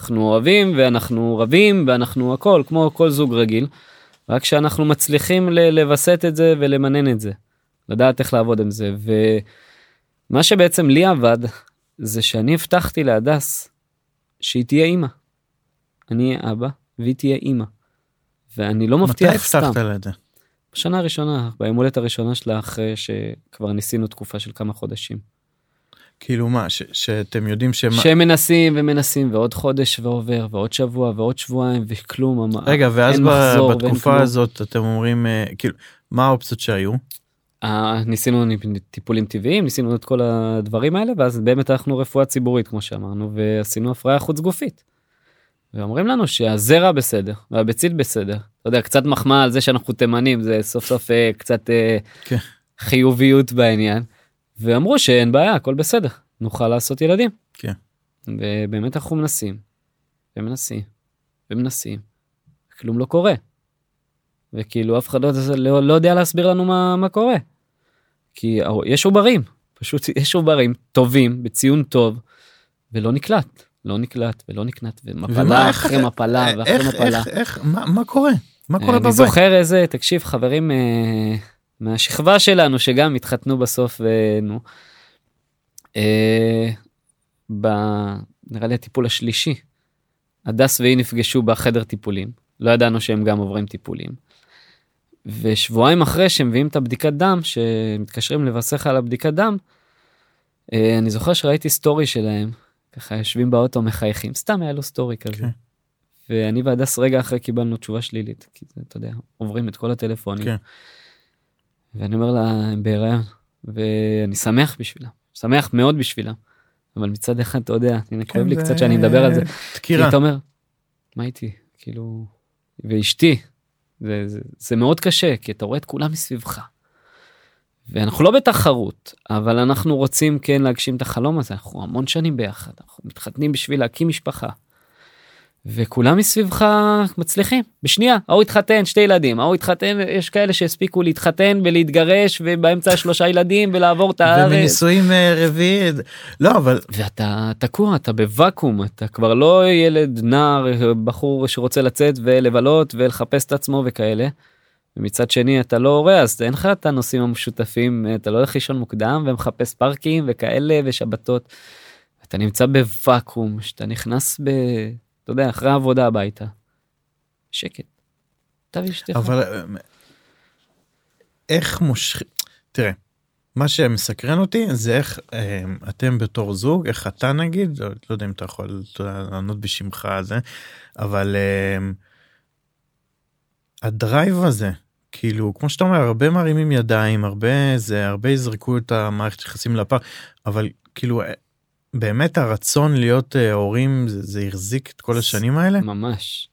אנחנו אוהבים ואנחנו רבים ואנחנו הכל כמו כל זוג רגיל. רק שאנחנו מצליחים לווסת את זה ולמנן את זה. לדעת איך לעבוד עם זה ומה שבעצם לי עבד זה שאני הבטחתי להדס שהיא תהיה אימא. אני אהיה אבא והיא תהיה אימא. ואני לא מתי מבטיח סתם. הבטחת לה את זה? בשנה הראשונה ביום הולדת הראשונה שלה אחרי שכבר ניסינו תקופה של כמה חודשים. כאילו מה ש- שאתם יודעים שמה שמנסים ומנסים ועוד חודש ועובר ועוד שבוע ועוד שבועיים וכלום. רגע ואז אין ב- מחזור ואין בתקופה כלום. הזאת אתם אומרים אה, כאילו מה האופציות שהיו אה, ניסינו טיפולים טבעיים ניסינו את כל הדברים האלה ואז באמת הלכנו רפואה ציבורית כמו שאמרנו ועשינו הפריה חוץ גופית. ואומרים לנו שהזרע בסדר והביצית בסדר. אתה יודע קצת מחמאה על זה שאנחנו תימנים זה סוף סוף אה, קצת אה, כן. חיוביות בעניין. ואמרו שאין בעיה הכל בסדר נוכל לעשות ילדים. כן. ובאמת אנחנו מנסים, ומנסים, ומנסים, כלום לא קורה. וכאילו אף אחד לא, לא, לא יודע להסביר לנו מה, מה קורה. כי יש עוברים, פשוט יש עוברים טובים, בציון טוב, ולא נקלט, לא נקלט ולא נקלט, ומפלה אחרי מפלה ואחרי איך, מפלה. איך, איך, מה, מה קורה? מה קורה אני בבית? זוכר איזה, תקשיב, חברים אה, מהשכבה שלנו שגם התחתנו בסוף, ונו, אה, ב... נראה לי הטיפול השלישי, הדס והיא נפגשו בחדר טיפולים, לא ידענו שהם גם עוברים טיפולים. ושבועיים אחרי שהם מביאים את הבדיקת דם, שמתקשרים לבשר על הבדיקת דם, אה, אני זוכר שראיתי סטורי שלהם, ככה יושבים באוטו מחייכים, סתם היה לו סטורי כזה. כן. ואני והדס רגע אחרי קיבלנו תשובה שלילית, כי זה, אתה יודע, עוברים את כל הטלפונים. כן. ואני אומר לה, הם בהיריון, ואני שמח בשבילם, שמח מאוד בשבילם. אבל מצד אחד, אתה יודע, הנה, כואב לי כן, קצת שאני מדבר על זה. כי דקירה. אתה אומר, מה איתי? כאילו, ואשתי, זה, זה, זה מאוד קשה, כי אתה רואה את כולם מסביבך. ואנחנו לא בתחרות, אבל אנחנו רוצים כן להגשים את החלום הזה, אנחנו המון שנים ביחד, אנחנו מתחתנים בשביל להקים משפחה. וכולם מסביבך מצליחים, בשנייה, ההוא התחתן, שתי ילדים, ההוא התחתן, יש כאלה שהספיקו להתחתן ולהתגרש, ובאמצע שלושה ילדים ולעבור את הארץ. ומנישואים אה, רביעי, לא, אבל ואתה תקוע, אתה בוואקום, אתה כבר לא ילד, נער, בחור שרוצה לצאת ולבלות ולחפש את עצמו וכאלה. ומצד שני אתה לא הורה אז אין לך את הנושאים המשותפים, אתה לא הולך לישון מוקדם ומחפש פארקים וכאלה ושבתות. אתה נמצא בוואקום, שאתה נכנס ב... אתה יודע, אחרי העבודה הביתה. שקט. אתה ואשתך. אבל אה, איך מושכים, תראה, מה שמסקרן אותי זה איך אה, אתם בתור זוג, איך אתה נגיד, לא, לא יודע אם אתה יכול לענות בשמך זה, אבל אה, הדרייב הזה, כאילו, כמו שאתה אומר, הרבה מרימים ידיים, הרבה זה, הרבה יזרקו את המערכת יחסים לפח, אבל כאילו, אה, באמת הרצון להיות אה, הורים, זה, זה החזיק את כל השנים האלה? ממש.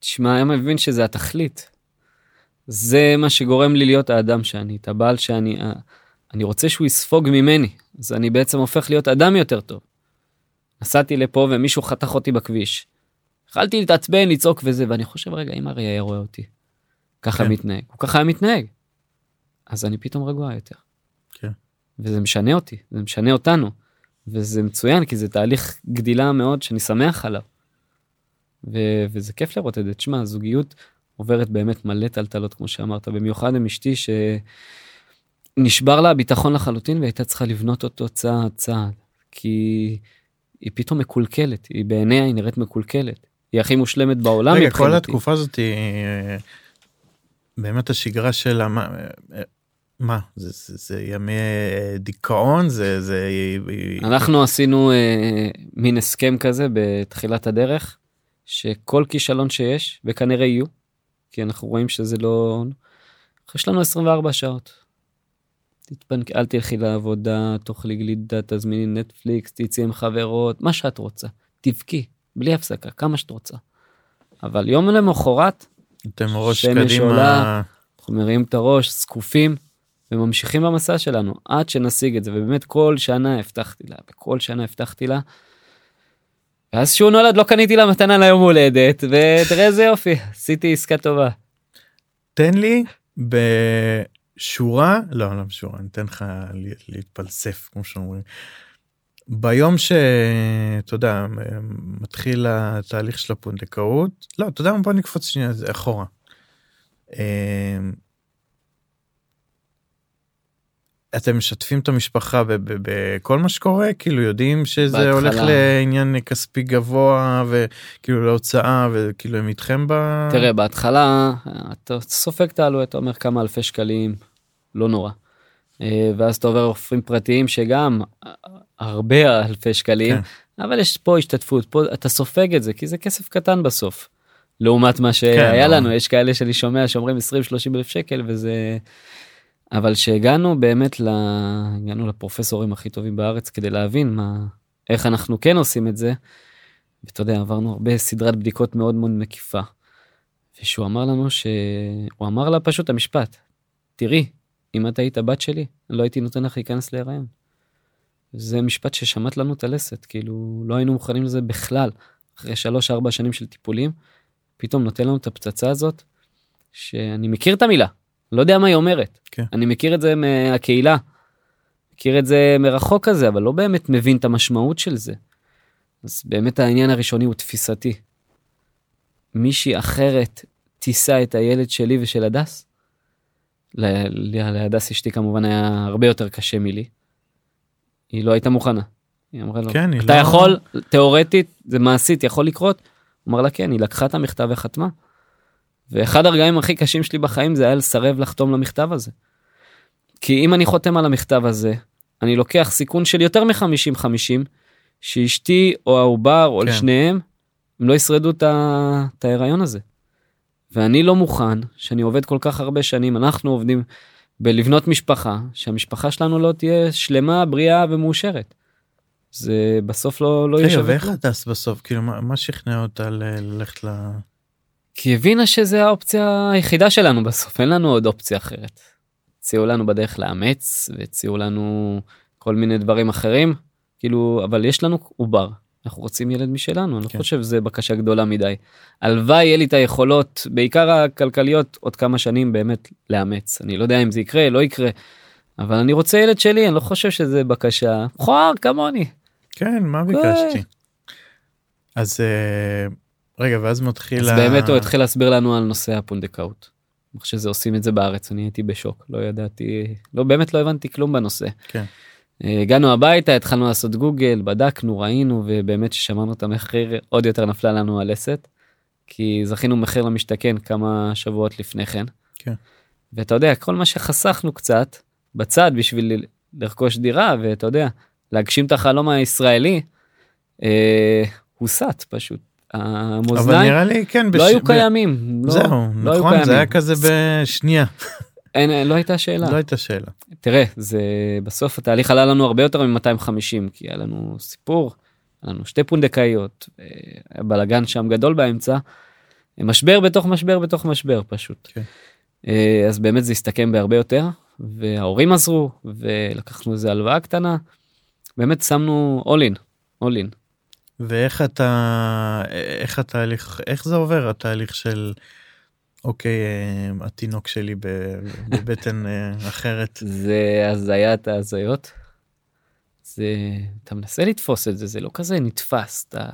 תשמע, היום מבין שזה התכלית. זה מה שגורם לי להיות האדם שאני, את הבעל שאני, אה, אני רוצה שהוא יספוג ממני, אז אני בעצם הופך להיות אדם יותר טוב. נסעתי לפה ומישהו חתך אותי בכביש. יכלתי להתעצבן, לצעוק וזה, ואני חושב, רגע, אם אריה רואה אותי, ככה כן. מתנהג, הוא ככה היה מתנהג. אז אני פתאום רגוע יותר. כן. וזה משנה אותי, זה משנה אותנו. וזה מצוין, כי זה תהליך גדילה מאוד שאני שמח עליו. ו- וזה כיף לראות את זה. תשמע, הזוגיות עוברת באמת מלא טלטלות, כמו שאמרת, במיוחד עם אשתי שנשבר לה הביטחון לחלוטין והייתה צריכה לבנות אותו צעד צעד, כי היא פתאום מקולקלת, היא בעיניה היא נראית מקולקלת. היא הכי מושלמת בעולם רגע, מבחינתי. כל התקופה הזאת היא אה, באמת השגרה של מה, מה זה, זה, זה ימי אה, דיכאון זה זה אנחנו עשינו אה, מין הסכם כזה בתחילת הדרך, שכל כישלון שיש, וכנראה יהיו, כי אנחנו רואים שזה לא... יש לנו 24 שעות. תתפנק, אל תלכי לעבודה, תאכלי גלידה, תזמיני נטפליקס, תצאי עם חברות, מה שאת רוצה. תבכי, בלי הפסקה, כמה שאת רוצה. אבל יום למחרת, אתם ראש שמש קדימה עולה. אנחנו מרימים את הראש, זקופים, וממשיכים במסע שלנו, עד שנשיג את זה, ובאמת כל שנה הבטחתי לה, וכל שנה הבטחתי לה. ואז שהוא נולד לא קניתי לה מתנה ליום הולדת, ותראה איזה יופי, עשיתי עסקה טובה. תן לי בשורה לא לא בשורה אני אתן לך להתפלסף כמו שאומרים. ביום שאתה יודע מתחיל התהליך של הפונדקאות לא אתה יודע מה בוא נקפוץ שנייה אחורה. אמ, אתם משתפים את המשפחה בכל מה שקורה כאילו יודעים שזה בהתחלה. הולך לעניין כספי גבוה וכאילו להוצאה וכאילו הם איתכם ב... תראה, בהתחלה אתה סופג את העלויות, אתה אומר כמה אלפי שקלים, לא נורא. אה, ואז אתה עובר רופאים פרטיים שגם הרבה אלפי שקלים, כן. אבל יש פה השתתפות, פה אתה סופג את זה, כי זה כסף קטן בסוף. לעומת מה שהיה ברור. לנו, יש כאלה שאני שומע שאומרים 20-30 אלף שקל וזה... אבל שהגענו באמת ל... הגענו לפרופסורים הכי טובים בארץ כדי להבין מה, איך אנחנו כן עושים את זה. ואתה יודע, עברנו הרבה סדרת בדיקות מאוד מאוד מקיפה. ושהוא אמר לנו ש... הוא אמר לה פשוט המשפט, תראי, אם את היית הבת שלי, לא הייתי נותן לך להיכנס להיריון. זה משפט ששמט לנו את הלסת, כאילו לא היינו מוכנים לזה בכלל. אחרי שלוש ארבע שנים של טיפולים, פתאום נותן לנו את הפצצה הזאת, שאני מכיר את המילה, לא יודע מה היא אומרת. כן. אני מכיר את זה מהקהילה, מכיר את זה מרחוק כזה, אבל לא באמת מבין את המשמעות של זה. אז באמת העניין הראשוני הוא תפיסתי. מישהי אחרת תישא את הילד שלי ושל הדס? להדס אשתי כמובן היה הרבה יותר קשה מלי. היא לא הייתה מוכנה. היא אמרה לו, כן, אתה לא- יכול, תיאורטית, זה מעשית, יכול לקרות? הוא אמר לה כן, היא לקחה את המכתב וחתמה. ואחד הרגעים הכי קשים שלי בחיים זה היה לסרב לחתום למכתב הזה. כי אם אני חותם על המכתב הזה, אני לוקח סיכון של יותר מ-50-50, שאשתי או העובר או כן. לשניהם, הם לא ישרדו את ההיריון הזה. ואני לא מוכן שאני עובד כל כך הרבה שנים, אנחנו עובדים בלבנות משפחה, שהמשפחה שלנו לא תהיה שלמה, בריאה ומאושרת. זה בסוף לא, לא יהיה שווה ואיך כלום. הדס בסוף, כאילו, מה מה שכנע אותה ללכת ל... כי הבינה שזה האופציה היחידה שלנו בסוף, אין לנו עוד אופציה אחרת. הציעו לנו בדרך לאמץ, והציעו לנו כל מיני דברים אחרים, כאילו, אבל יש לנו עובר, אנחנו רוצים ילד משלנו, אני כן. חושב שזה בקשה גדולה מדי. הלוואי יהיה לי את היכולות, בעיקר הכלכליות, עוד כמה שנים באמת לאמץ. אני לא יודע אם זה יקרה, לא יקרה, אבל אני רוצה ילד שלי, אני לא חושב שזה בקשה. מכוער כמוני. כן, מה ביקשתי? אז אה, רגע, ואז מתחיל... אז ה- באמת הוא התחיל להסביר לנו על נושא הפונדקאות. איך שזה עושים את זה בארץ, אני הייתי בשוק, לא ידעתי, לא באמת לא הבנתי כלום בנושא. כן. אה, הגענו הביתה, התחלנו לעשות גוגל, בדקנו, ראינו, ובאמת ששמענו את המחיר, עוד יותר נפלה לנו הלסת. כי זכינו מחיר למשתכן כמה שבועות לפני כן. כן. ואתה יודע, כל מה שחסכנו קצת בצד בשביל לרכוש דירה, ואתה יודע, להגשים את החלום הישראלי, אה, הוסט פשוט. אבל המאזניים נראה לי, כן, לא בש- היו ב- קיימים. לא, זהו, לא היו נכון, זה. היה כזה בשנייה, אין, לא הייתה שאלה. לא הייתה שאלה. תראה, זה בסוף התהליך עלה לנו הרבה יותר מ-250, כי היה לנו סיפור, היה לנו שתי פונדקאיות, אה, היה בלאגן שם גדול באמצע, משבר בתוך משבר בתוך משבר פשוט. כן. אה, אז באמת זה הסתכם בהרבה יותר, וההורים עזרו, ולקחנו איזה הלוואה קטנה, באמת שמנו all in, all in. ואיך אתה, איך התהליך, איך זה עובר התהליך של, אוקיי, אה, התינוק שלי בבטן אה, אחרת. זה הזיית ההזיות. זה, אתה מנסה לתפוס את זה, זה לא כזה נתפס, אתה...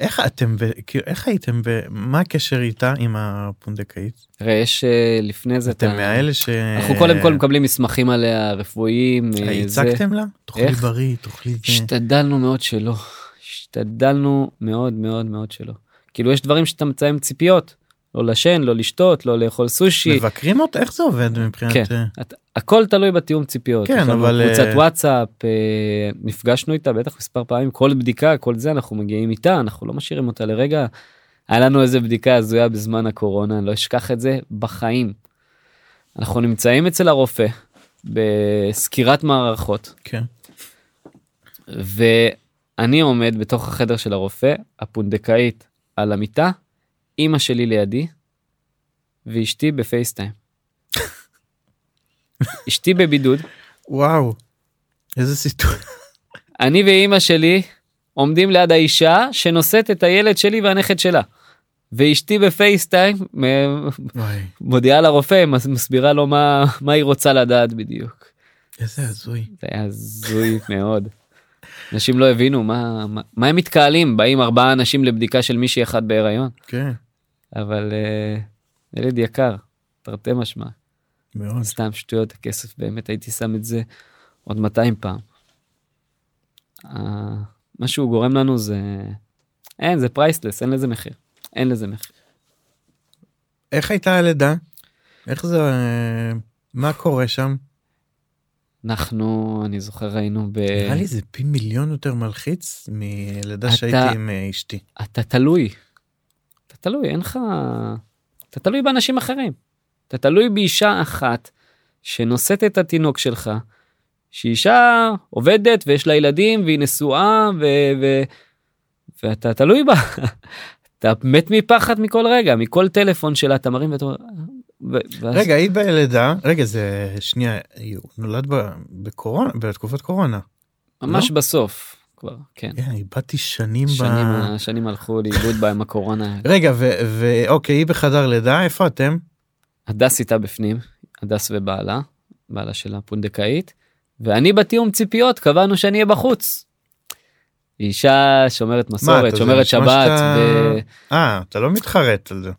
איך אתם, כאילו, איך הייתם, מה הקשר איתה עם הפונדקאית? תראה, יש אה, לפני זה אתם מאלה ש... אנחנו קודם כל מקבלים מסמכים עליה רפואיים. הצגתם לה? תאכלי? בריא, תאכלי. השתדלנו מאוד שלא. השתדלנו מאוד מאוד מאוד שלא. כאילו יש דברים שאתה מציין ציפיות. לא לשן, לא לשתות, לא לאכול סושי. מבקרים אותה? איך זה עובד מבחינת... כן. אה, את- הכל תלוי בתיאום ציפיות. כן, אבל, קבוצת אה, וואטסאפ, אה, נפגשנו איתה בטח מספר פעמים, כל בדיקה, כל זה, אנחנו מגיעים איתה, אנחנו לא משאירים אותה לרגע. היה לנו איזה בדיקה הזויה בזמן הקורונה, אני לא אשכח את זה בחיים. אנחנו נמצאים אצל הרופא בסקירת מערכות, כן. ואני עומד בתוך החדר של הרופא, הפונדקאית על המיטה, אימא שלי לידי, ואשתי בפייסטיים. <laughs> אשתי בבידוד, וואו. איזה סיטואציה. אני ואימא שלי עומדים ליד האישה שנושאת את הילד שלי והנכד שלה. ואשתי בפייסטיים מודיעה לרופא, מס- מסבירה לו מה, מה היא רוצה לדעת בדיוק. איזה הזוי. זה היה הזוי מאוד. אנשים לא הבינו מה, מה, מה הם מתקהלים, באים ארבעה אנשים לבדיקה של מישהי אחת בהיריון, כן, אבל uh, ילד יקר, תרתי משמע, מאוד. סתם שטויות, הכסף באמת הייתי שם את זה עוד 200 פעם. Uh, מה שהוא גורם לנו זה, אין, זה פרייסלס, אין לזה מחיר, אין לזה מחיר. איך הייתה הלידה? איך זה... אה, מה קורה שם? אנחנו, אני זוכר, היינו ב... נראה לי זה פי מיליון יותר מלחיץ מלידה אתה- שהייתי עם אה, אשתי. אתה תלוי. אתה תלוי, אין לך... אתה תלוי באנשים אחרים. אתה תלוי באישה אחת שנושאת את התינוק שלך, שהיא אישה עובדת ויש לה ילדים והיא נשואה ו... ו... ואתה תלוי בה. <laughs> אתה מת מפחד מכל רגע, מכל טלפון שלה, אתה מרים ואתה אומר... ואז- רגע, היית בלידה, רגע, זה שנייה, נולד ב- בקורונה, בתקופת קורונה. ממש לא? בסוף כבר, כן. כן, איבדתי שנים ב... שנים, השנים הלכו לאיבוד בהם הקורונה. <laughs> רגע, ואוקיי, היא בחדר לידה, איפה אתם? הדס איתה בפנים, הדס ובעלה, בעלה שלה פונדקאית, ואני בתיאום ציפיות, קבענו שאני אהיה בחוץ. אישה שומרת מסורת, זה שומרת שבת, שאתה- ו... אה, אתה לא מתחרט על זה.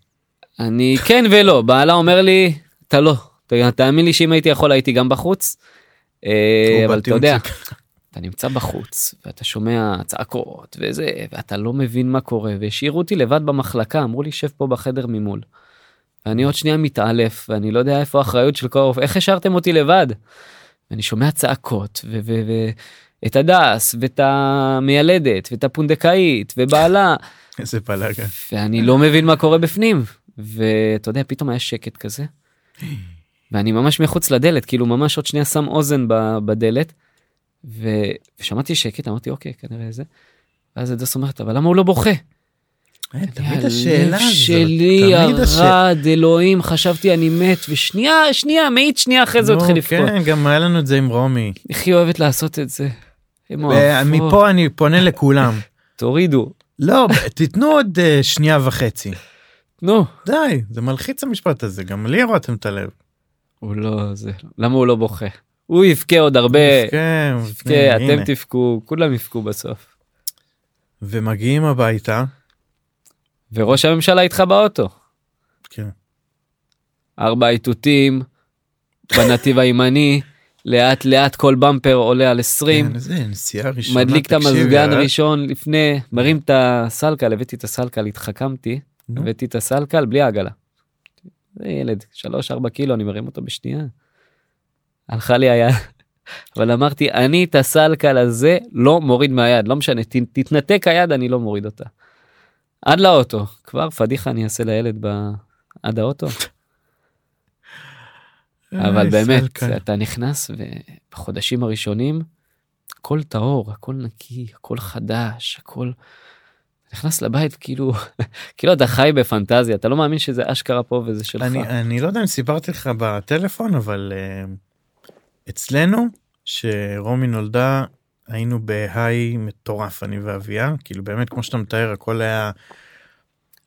אני כן ולא, בעלה אומר לי, אתה לא, תאמין לי שאם הייתי יכול הייתי גם בחוץ. אה, אבל אתה יודע, <laughs> אתה נמצא בחוץ ואתה שומע צעקות וזה ואתה לא מבין מה קורה והשאירו אותי לבד במחלקה אמרו לי שב פה בחדר ממול. ואני עוד שנייה מתעלף ואני לא יודע איפה האחריות של כל הרופא איך השארתם אותי לבד. ואני שומע צעקות ו- ו- ו- את הדס ואת המיילדת ואת הפונדקאית ובעלה <laughs> איזה בלאגן. ואני לא מבין מה קורה בפנים ואתה יודע פתאום היה שקט כזה. ואני ממש מחוץ לדלת כאילו ממש עוד שנייה שם אוזן בדלת. ו... ושמעתי שקט אמרתי אוקיי כנראה זה. ואז הדס אומרת אבל למה הוא לא בוכה? אה, תמיד השאלה הלב הזאת. שלי ירד אלוהים חשבתי אני מת ושנייה שנייה מאית שנייה אחרי זה הוא התחיל לבכות. כן, גם היה לנו את זה עם רומי. איך היא אוהבת לעשות את זה. אוהבות. אני פונה לכולם. תורידו. לא, תיתנו עוד אה, שנייה וחצי. נו. די, זה מלחיץ המשפט הזה, גם לי הורדתם את הלב. הוא לא זה למה הוא לא בוכה. הוא יבכה עוד הרבה. כן, יבכה הנה. אתם תבכו כולם יבכו בסוף. ומגיעים הביתה, וראש הממשלה איתך באוטו. כן. ארבע איתותים בנתיב הימני לאט לאט כל במפר עולה על 20 כן, איזה נסיעה ראשונה, מדליק את המזגן אה? ראשון לפני מרים את הסלקל הבאתי את הסלקל התחכמתי. הבאתי את הסלקל בלי העגלה. זה ילד 3-4 קילו אני מרים אותו בשנייה. הלכה לי היד. <laughs> אבל אמרתי אני את הסלקל הזה לא מוריד מהיד לא משנה ת, תתנתק היד אני לא מוריד אותה. עד לאוטו כבר פדיחה אני אעשה לילד ב... עד האוטו אבל באמת סלקל. אתה נכנס ובחודשים הראשונים הכל טהור הכל נקי הכל חדש הכל. נכנס לבית כאילו <laughs> כאילו אתה חי בפנטזיה אתה לא מאמין שזה אשכרה פה וזה שלך. אני, אני לא יודע אם סיפרתי לך בטלפון, אבל uh, אצלנו, שרומי נולדה, היינו בהיי מטורף, אני ואביה, כאילו באמת, כמו שאתה מתאר, הכל היה,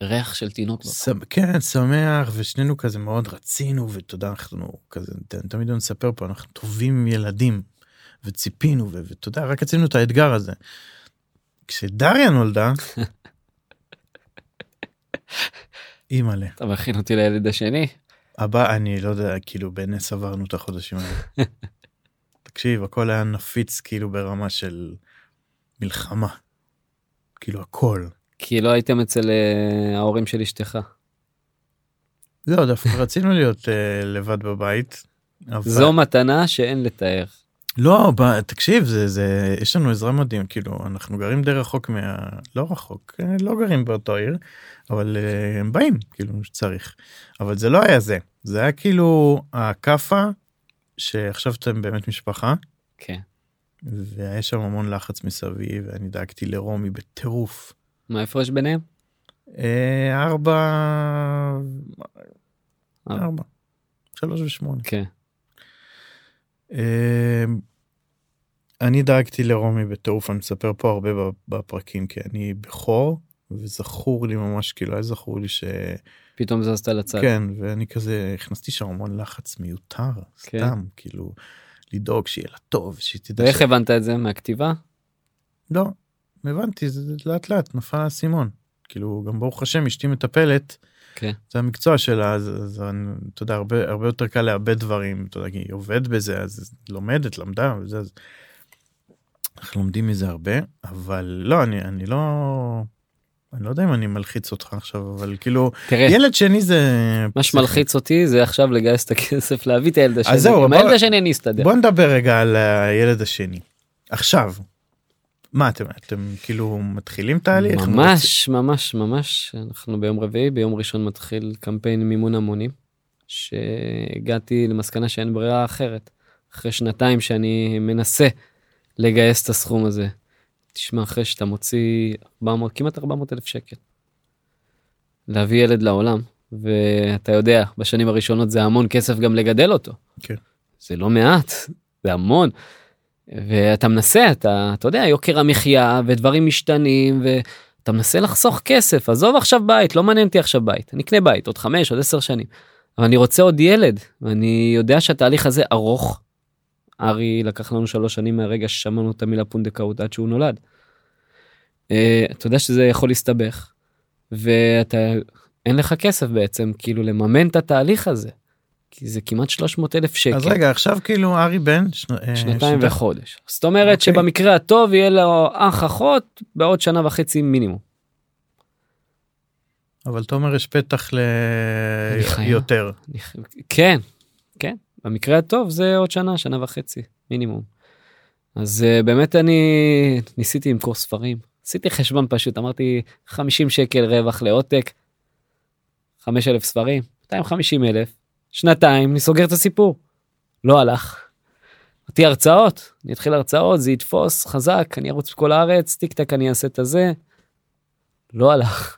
ריח של תינוק. ס... כן, שמח, ושנינו כזה מאוד רצינו, ואתה יודע, אנחנו כזה, תמיד אני מספר פה, אנחנו טובים ילדים, וציפינו, ואתה יודע, רק רצינו את האתגר הזה. כשדריה נולדה, אימא'לה. אתה מכין אותי לילד השני. הבא אני לא יודע כאילו בנס עברנו את החודשים האלה. <laughs> תקשיב הכל היה נפיץ כאילו ברמה של מלחמה. כאילו הכל. כי לא הייתם אצל אה, ההורים של אשתך. לא דווקא רצינו להיות uh, לבד בבית. אבל... זו מתנה שאין לתאר. לא ב... תקשיב זה זה יש לנו עזרה מדהים כאילו אנחנו גרים די רחוק מה לא רחוק אה, לא גרים באותו עיר אבל uh, הם באים כאילו שצריך אבל זה לא היה זה זה היה כאילו הכאפה שעכשיו אתם באמת משפחה כן. והיה שם המון לחץ מסביב ואני דאגתי לרומי בטירוף. מה ההפרש ביניהם? אה, ארבע אה. ארבע שלוש ושמונה. כן. אה, אני דאגתי לרומי בטירוף אני מספר פה הרבה בפרקים כי אני בכור וזכור לי ממש כאילו היה זכור לי שכן פתאום זזת לצד. ואני כזה הכנסתי שם המון לחץ מיותר כן. סתם כאילו לדאוג שיהיה לה טוב שהיא תדע ואיך ש- הבנת את זה מהכתיבה? לא הבנתי זה לאט לאט נפל האסימון כאילו גם ברוך השם אשתי מטפלת כן. זה המקצוע שלה אז, אז אתה יודע הרבה הרבה יותר קל לאבד דברים אתה יודע כי היא עובדת בזה אז לומדת למדה וזה אז אנחנו לומדים מזה הרבה אבל לא אני אני לא אני לא יודע אם אני מלחיץ אותך עכשיו אבל כאילו תראה. ילד שני זה מה שמלחיץ אותי זה עכשיו לגייס את הכסף להביא את הילד השני. זהו, עם בוא- הילד השני אני אסתדר. בוא נדבר רגע על הילד השני עכשיו. מה אתם אתם כאילו מתחילים תהליך ממש ממש ממש אנחנו ביום רביעי ביום ראשון מתחיל קמפיין מימון המונים שהגעתי למסקנה שאין ברירה אחרת אחרי שנתיים שאני מנסה לגייס את הסכום הזה. תשמע אחרי שאתה מוציא 400 כמעט 400 אלף שקל. להביא ילד לעולם ואתה יודע בשנים הראשונות זה המון כסף גם לגדל אותו. כן. זה לא מעט זה המון. ואתה מנסה, אתה, אתה יודע, יוקר המחיה ודברים משתנים ואתה מנסה לחסוך כסף, עזוב עכשיו בית, לא מעניין אותי עכשיו בית, אני אקנה בית עוד חמש, עוד עשר שנים. אבל אני רוצה עוד ילד, ואני יודע שהתהליך הזה ארוך. ארי לקח לנו שלוש שנים מהרגע ששמענו את המילה פונדקאות עד שהוא נולד. אה, אתה יודע שזה יכול להסתבך, ואתה, אין לך כסף בעצם, כאילו לממן את התהליך הזה. כי זה כמעט 300 אלף שקל. אז רגע עכשיו כאילו ארי בן שנו- אה, שנתיים שנתיים. וחודש. זאת אומרת אוקיי. שבמקרה הטוב יהיה לו אח אחות בעוד שנה וחצי מינימום. אבל תומר יש פתח. ליותר. אני כן, כן, במקרה הטוב זה עוד שנה, שנה וחצי מינימום. אז uh, באמת אני ניסיתי למכור ספרים, עשיתי חשבון פשוט, אמרתי 50 שקל רווח לעותק, 5,000 ספרים, 250 אלף, שנתיים, אני סוגר את הסיפור. לא הלך. אותי הרצאות, אני אתחיל הרצאות, זה יתפוס חזק, אני ארוץ בכל הארץ, טיק טק אני אעשה את הזה. לא הלך.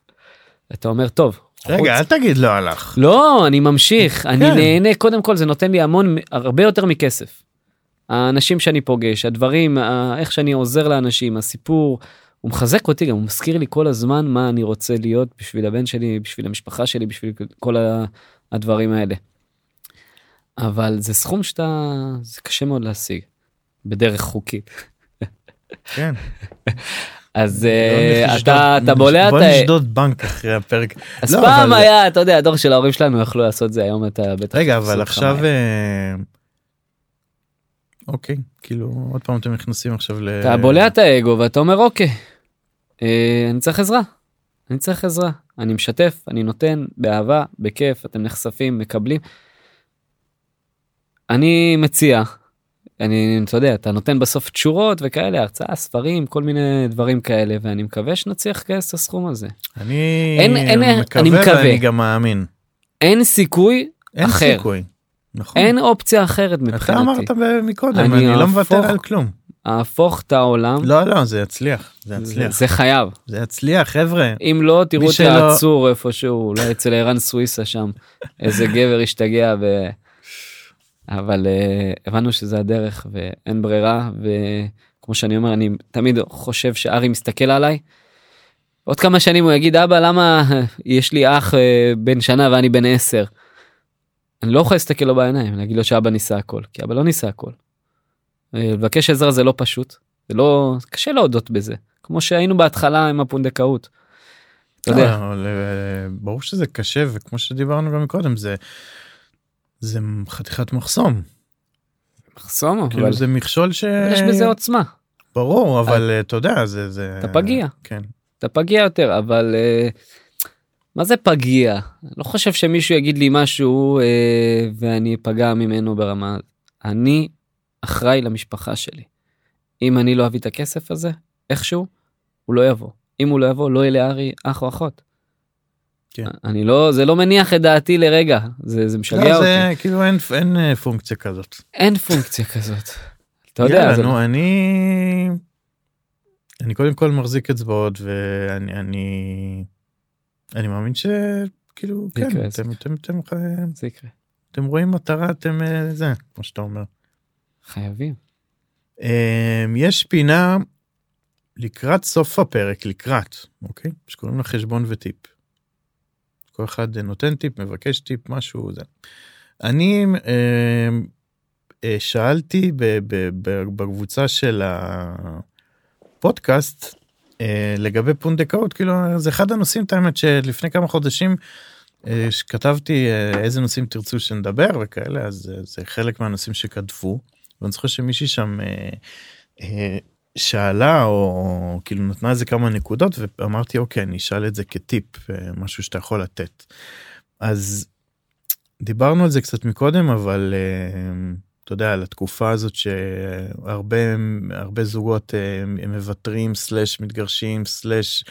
אתה אומר, טוב. רגע אל תגיד לא הלך. לא, אני ממשיך, אני כן. נהנה, קודם כל זה נותן לי המון, הרבה יותר מכסף. האנשים שאני פוגש, הדברים, איך שאני עוזר לאנשים, הסיפור, הוא מחזק אותי גם, הוא מזכיר לי כל הזמן מה אני רוצה להיות בשביל הבן שלי, בשביל המשפחה שלי, בשביל כל הדברים האלה. אבל זה סכום שאתה, זה קשה מאוד להשיג, בדרך חוקית. כן. אז אה, אתה, אתה בולע את בוא ה... נשדוד בנק אחרי הפרק. אז לא, פעם היה, אתה יודע, הדור של ההורים שלנו יכלו לעשות זה, היום אתה בטח... רגע אבל עכשיו. אה, אוקיי כאילו עוד פעם אתם נכנסים עכשיו ל... אתה בולע את האגו ואתה אומר אוקיי, אה, אני צריך עזרה, אני צריך עזרה, אני משתף, אני נותן באהבה, בכיף, אתם נחשפים, מקבלים. אני מציע, אני, אתה יודע, אתה נותן בסוף תשורות וכאלה, הרצאה, ספרים, כל מיני דברים כאלה, ואני מקווה שנצליח לגייס את הסכום הזה. אני אין- אין- אני מקווה מקווה. ואני גם מאמין. אין סיכוי אין אחר. סיכוי. נכון. אין אופציה אחרת אתה מבחינתי. אמרת ב- מקודם אני אני לא מוותר על כלום. אהפוך את העולם, לא לא זה יצליח זה זה, יצליח זה חייב. זה יצליח חבר'ה. אם לא, תראו אותי שלא- עצור איפשהו, אולי אצל ערן סוויסה שם, איזה גבר השתגע ו... אבל uh, הבנו שזה הדרך ואין ברירה, וכמו שאני אומר, אני תמיד חושב שארי מסתכל עליי. עוד כמה שנים הוא יגיד, אבא, למה יש לי אח uh, בן שנה ואני בן עשר? אני לא יכול להסתכל לו בעיניים, להגיד לו שאבא ניסה הכל, כי אבא לא ניסה הכל. אה, לבקש עזרה זה לא פשוט, זה לא, קשה להודות בזה, כמו שהיינו בהתחלה עם הפונדקאות. אתה יודע, לא, ברור שזה קשה וכמו שדיברנו גם מקודם זה זה חתיכת מחסום מחסום, כאילו אבל זה מכשול ש... יש בזה עוצמה, ברור אבל אה, אתה יודע זה זה אתה פגיע. כן אתה פגיע יותר, אבל אה, מה זה פגיע? לא חושב שמישהו יגיד לי משהו אה, ואני אפגע ממנו ברמה, אני אחראי למשפחה שלי. אם אני לא אביא את הכסף הזה, איכשהו, הוא לא יבוא. אם הוא לא יבוא, לא יהיה לארי אח או אחות. כן. אני לא, זה לא מניח את דעתי לרגע, זה, זה משגע לא, אותי. זה כאילו אין אין אה, פונקציה כזאת. אין פונקציה כזאת. <laughs> אתה יודע, יאללה, זה... נו אני אני קודם כל מחזיק אצבעות ואני אני אני מאמין שכאילו כן יקרה, אתם אתם אתם זה יקרה. אתם רואים מטרה אתם אה, זה כמו שאתה אומר. חייבים. אמ, יש פינה לקראת סוף הפרק לקראת אוקיי שקוראים לה חשבון וטיפ. כל אחד נותן טיפ מבקש טיפ משהו זה. אני אמ, אה, שאלתי בקבוצה של הפודקאסט אה, לגבי פונדקאות כאילו זה אחד הנושאים את האמת שלפני כמה חודשים אה, שכתבתי אה, איזה נושאים תרצו שנדבר וכאלה אז אה, זה חלק מהנושאים שכתבו. ואני זוכר שמישהי שם אה, אה, שאלה או כאילו נתנה איזה כמה נקודות ואמרתי אוקיי אני אשאל את זה כטיפ אה, משהו שאתה יכול לתת. אז דיברנו על זה קצת מקודם אבל אה, אתה יודע על התקופה הזאת שהרבה הרבה זוגות אה, מוותרים סלאש מתגרשים סלאש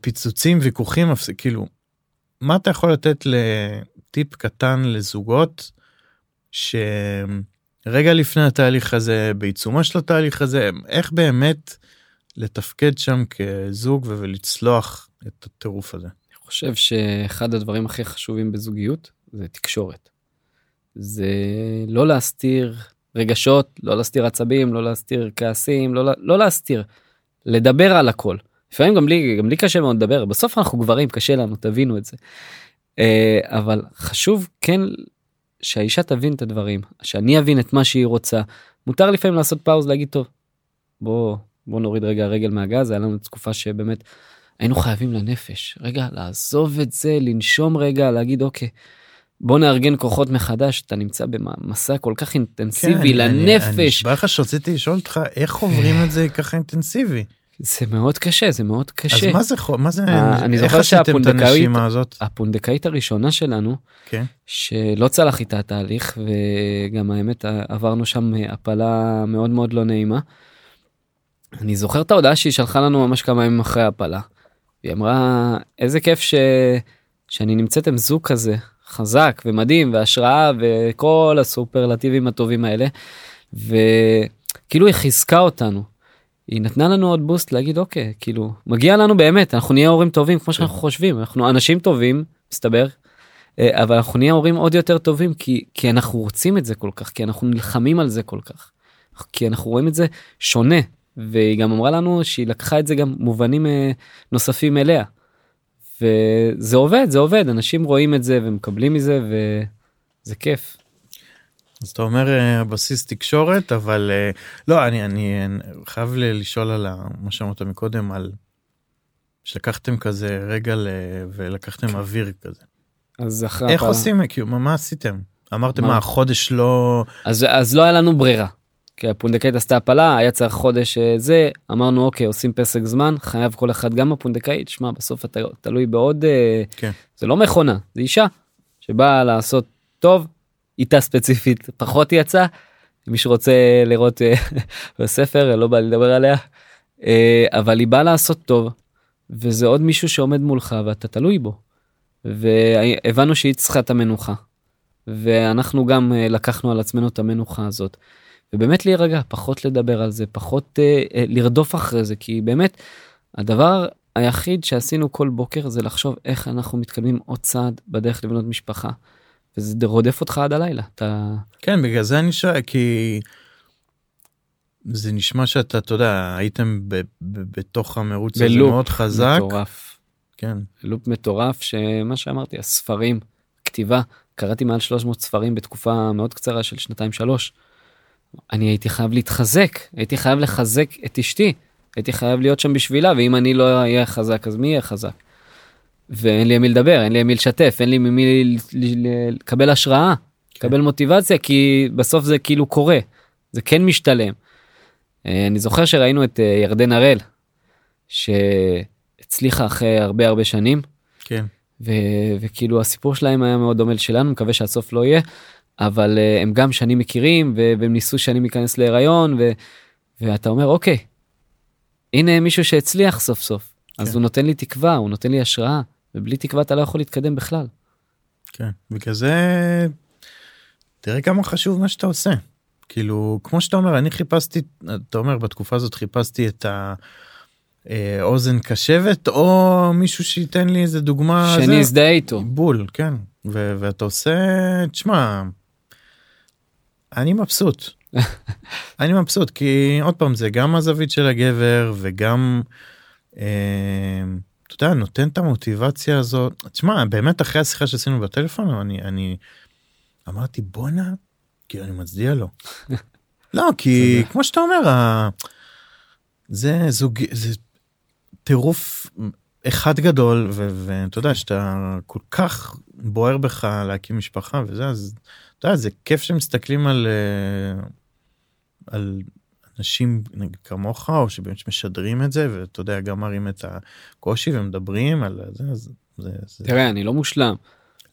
פיצוצים ויכוחים כאילו מה אתה יכול לתת לטיפ קטן לזוגות שרגע לפני התהליך הזה בעיצומו של התהליך הזה איך באמת לתפקד שם כזוג ולצלוח את הטירוף הזה. אני חושב שאחד הדברים הכי חשובים בזוגיות זה תקשורת. זה לא להסתיר רגשות, לא להסתיר עצבים, לא להסתיר כעסים, לא, לא להסתיר, לדבר על הכל. לפעמים גם לי, גם לי קשה מאוד לדבר, בסוף אנחנו גברים, קשה לנו, תבינו את זה. אה, אבל חשוב כן שהאישה תבין את הדברים, שאני אבין את מה שהיא רוצה. מותר לפעמים לעשות פאוז, להגיד טוב, בוא, בוא נוריד רגע רגל מהגז, היה לנו תקופה שבאמת היינו חייבים לנפש. רגע, לעזוב את זה, לנשום רגע, להגיד אוקיי. בוא נארגן כוחות מחדש אתה נמצא במסע כל כך אינטנסיבי כן, לנפש. אני, נשבע לך שרציתי לשאול אותך איך עוברים את זה ככה אינטנסיבי. זה מאוד קשה זה מאוד קשה. אז מה זה מה זה אה, אני זוכר שהפונדקאית הפונדקאית הראשונה שלנו כן. שלא צלח איתה תהליך וגם האמת עברנו שם הפלה מאוד מאוד לא נעימה. אני זוכר את ההודעה שהיא שלחה לנו ממש כמה ימים אחרי הפלה. היא אמרה איזה כיף ש... שאני נמצאת עם זוג כזה חזק ומדהים והשראה וכל הסופרלטיבים הטובים האלה. וכאילו היא חיזקה אותנו. היא נתנה לנו עוד בוסט להגיד אוקיי כאילו מגיע לנו באמת אנחנו נהיה הורים טובים כמו שאנחנו חושבים אנחנו אנשים טובים מסתבר. אה, אבל אנחנו נהיה הורים עוד יותר טובים כי כי אנחנו רוצים את זה כל כך כי אנחנו נלחמים על זה כל כך. כי אנחנו רואים את זה שונה והיא גם אמרה לנו שהיא לקחה את זה גם מובנים אה, נוספים אליה. וזה עובד זה עובד אנשים רואים את זה ומקבלים מזה וזה כיף. אז אתה אומר אה, בסיס תקשורת אבל אה, לא אני אני חייב לשאול על מה שאמרת מקודם על שלקחתם כזה רגע ולקחתם כן. אוויר כזה. אז אחרי איך הפעם... עושים כאילו מה עשיתם אמרתם מה, מה חודש לא אז אז לא היה לנו ברירה. כי הפונדקאית עשתה הפלה היה צריך חודש אה, זה אמרנו אוקיי עושים פסק זמן חייב כל אחד גם הפונדקאית שמע בסוף אתה תלוי בעוד כן. זה לא מכונה זה אישה שבאה לעשות טוב איתה ספציפית פחות יצא מי שרוצה לראות אה, <laughs> בספר לא בא לי לדבר עליה אה, אבל היא באה לעשות טוב וזה עוד מישהו שעומד מולך ואתה תלוי בו. והבנו שהיא צריכה את המנוחה ואנחנו גם אה, לקחנו על עצמנו את המנוחה הזאת. ובאמת להירגע פחות לדבר על זה פחות לרדוף אחרי זה כי באמת הדבר היחיד שעשינו כל בוקר זה לחשוב איך אנחנו מתקדמים עוד צעד בדרך לבנות משפחה. וזה רודף אותך עד הלילה אתה כן בגלל זה אני שואל כי זה נשמע שאתה אתה יודע הייתם ב, ב, בתוך המרוץ הזה מאוד חזק. מטורף. כן. לופ מטורף שמה שאמרתי הספרים כתיבה קראתי מעל 300 ספרים בתקופה מאוד קצרה של שנתיים שלוש. אני הייתי חייב להתחזק הייתי חייב לחזק את אשתי הייתי חייב להיות שם בשבילה ואם אני לא אהיה חזק אז מי יהיה חזק. ואין לי מי לדבר אין לי מי לשתף אין לי ממי לקבל השראה כן. לקבל מוטיבציה כי בסוף זה כאילו קורה זה כן משתלם. אה, אני זוכר שראינו את אה, ירדן הראל שהצליחה אחרי הרבה הרבה שנים. כן. ו- וכאילו הסיפור שלהם היה מאוד דומה לשלנו מקווה שהסוף לא יהיה אבל uh, הם גם שנים מכירים ו- והם ניסו שנים להיכנס להיריון ו- ואתה אומר אוקיי הנה מישהו שהצליח סוף סוף כן. אז הוא נותן לי תקווה הוא נותן לי השראה ובלי תקווה אתה לא יכול להתקדם בכלל. כן, בגלל זה תראה כמה חשוב מה שאתה עושה. כאילו כמו שאתה אומר אני חיפשתי אתה אומר בתקופה הזאת חיפשתי את האוזן קשבת או מישהו שייתן לי איזה דוגמה שאני אזדהה איתו בול כן ו- ואתה עושה תשמע אני מבסוט <laughs> אני מבסוט כי עוד פעם זה גם הזווית של הגבר וגם. אה, אתה יודע, נותן את המוטיבציה הזאת. תשמע, באמת אחרי השיחה שעשינו בטלפון, אני, אני אמרתי, בואנה, כאילו אני מצדיע לו. <laughs> לא, כי כמו שאתה אומר, זה זוג, זה טירוף אחד גדול, ואתה יודע שאתה כל כך בוער בך להקים משפחה וזה, אז אתה יודע, זה כיף שמסתכלים על, אה, על אנשים כמוך או שבאמת משדרים את זה ואתה יודע גם מראים את הקושי ומדברים על זה אז זה, זה... תראה אני לא מושלם.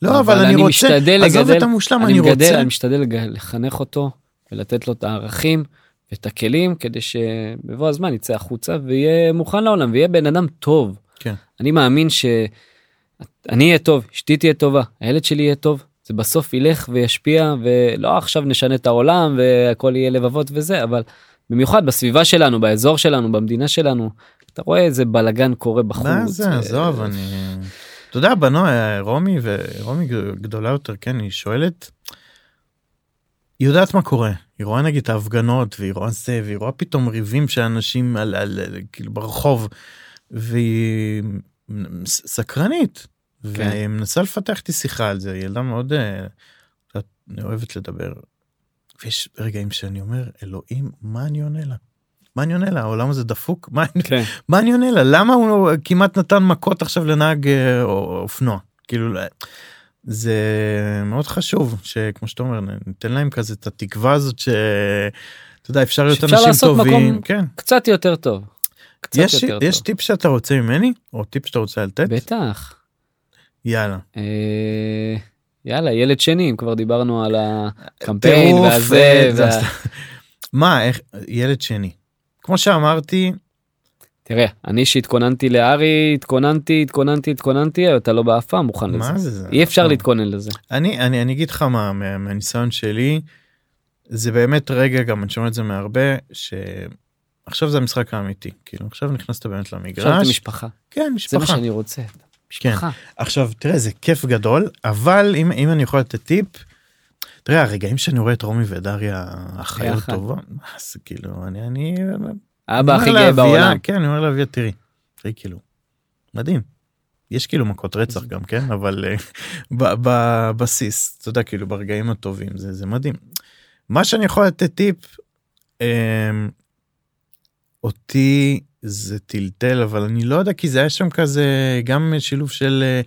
לא אבל, אבל אני, אני רוצה משתדל עזוב לגדל, את המושלם אני, אני מגדל, רוצה אני משתדל לחנך אותו ולתת לו את הערכים ואת הכלים כדי שבבוא הזמן יצא החוצה ויהיה מוכן לעולם ויהיה בן אדם טוב. כן. אני מאמין שאני אהיה טוב אשתי תהיה טובה הילד שלי יהיה טוב זה בסוף ילך וישפיע ולא עכשיו נשנה את העולם והכל יהיה לבבות וזה אבל במיוחד בסביבה שלנו באזור שלנו במדינה שלנו אתה רואה איזה בלאגן קורה בחוץ. מה זה. עזוב אני. אתה יודע בנו רומי ורומי גדולה יותר כן היא שואלת. היא יודעת מה קורה היא רואה נגיד את ההפגנות והיא רואה זה והיא רואה פתאום ריבים של אנשים על, על, על כאילו ברחוב והיא סקרנית כן. והיא מנסה לפתח איתי שיחה על זה ילדה מאוד אה, אוהבת לדבר. ויש רגעים שאני אומר אלוהים מה אני עונה לה. מה אני עונה לה העולם הזה דפוק מה כן. מה אני עונה לה למה הוא כמעט נתן מכות עכשיו לנהג אה, או- אופנוע כאילו זה מאוד חשוב שכמו שאתה אומר ניתן להם כזה את התקווה הזאת שאתה יודע אפשר להיות שאפשר אנשים לעשות טובים מקום כן קצת יותר טוב. קצת יש יותר יש טוב. טיפ שאתה רוצה ממני או טיפ שאתה רוצה לתת בטח. יאללה אה, יאללה ילד שני אם כבר דיברנו על הקמפיין והזה. זה וה- מה איך ילד שני כמו שאמרתי תראה אני שהתכוננתי לארי התכוננתי התכוננתי התכוננתי אתה לא באף פעם מוכן לזה. מה זה זה אי אפשר נכון. להתכונן לזה. אני אני אני אגיד לך מה מה- מהניסיון שלי זה באמת רגע גם אני שומע את זה מהרבה שעכשיו זה המשחק האמיתי כאילו עכשיו נכנסת באמת עכשיו למגרש אתה משפחה. כן זה מה משפחה שאני רוצה. משפחה. עכשיו תראה זה כיף גדול אבל אם אם אני יכול לתת טיפ. תראה הרגעים שאני רואה את רומי ודריה אחיות. טובה זה כאילו אני אני אבא הכי גאה בעולם. כן אני אומר לאביה תראי. תראי כאילו. מדהים. יש כאילו מכות רצח גם כן אבל אה, בבסיס אתה יודע כאילו ברגעים הטובים זה זה מדהים. מה שאני יכול לתת טיפ. אמ, אותי זה טלטל אבל אני לא יודע כי זה היה שם כזה גם שילוב של אה,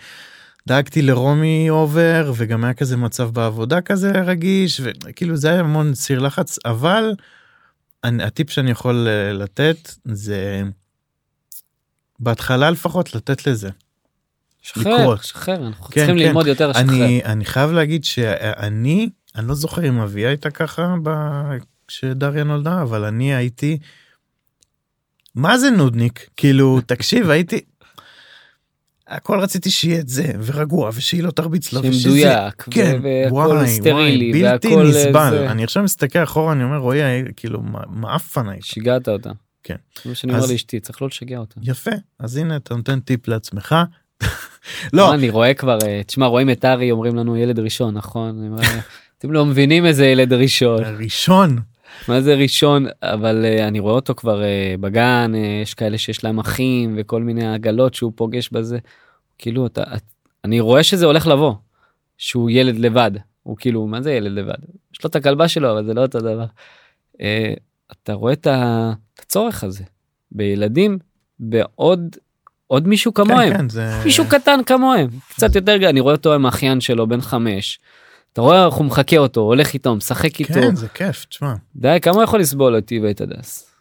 דאגתי לרומי over וגם היה כזה מצב בעבודה כזה רגיש וכאילו זה היה המון סיר לחץ אבל אני, הטיפ שאני יכול אה, לתת זה בהתחלה לפחות לתת לזה. שחרר, לקרות. שחרר, אנחנו כן, צריכים כן. ללמוד יותר לשחרר. אני אני חייב להגיד שאני אני לא זוכר אם אביה הייתה ככה ב... כשדריה נולדה אבל אני הייתי. מה זה נודניק כאילו תקשיב הייתי. הכל רציתי שיהיה את זה ורגוע ושהיא לא תרביץ לו. ושזה- שמדויק, כן, והכל סטרילי, וואי, בלתי והכל נסבל. זה. אני עכשיו מסתכל אחורה אני אומר רועי כאילו מעפן היית. שיגעת אותה. כן. זה מה שאני אומר אז- לאשתי, צריך לא לשגע אותה. יפה אז הנה אתה נותן טיפ לעצמך. <laughs> לא אני רואה כבר, אה, תשמע, רואים את ארי, אומרים לנו ילד ראשון, נכון? אומר, אתם לא מבינים איזה ילד ראשון. ראשון מה זה ראשון? אבל אה, אני רואה אותו כבר אה, בגן, אה, יש כאלה שיש להם אחים וכל מיני עגלות שהוא פוגש בזה. כאילו, אתה, את- אני רואה שזה הולך לבוא, שהוא ילד לבד. הוא כאילו, מה זה ילד לבד? יש לו את הכלבה שלו, אבל זה לא אותו דבר. אה, אתה רואה את הצורך הזה בילדים, בעוד עוד מישהו כמוהם. כן, כן, זה... מישהו קטן כמוהם קצת יותר אני רואה אותו עם האחיין שלו בן חמש. אתה רואה איך הוא מחקה אותו הולך איתו משחק איתו כן זה כיף תשמע. די כמה יכול לסבול אותי ואת הדס.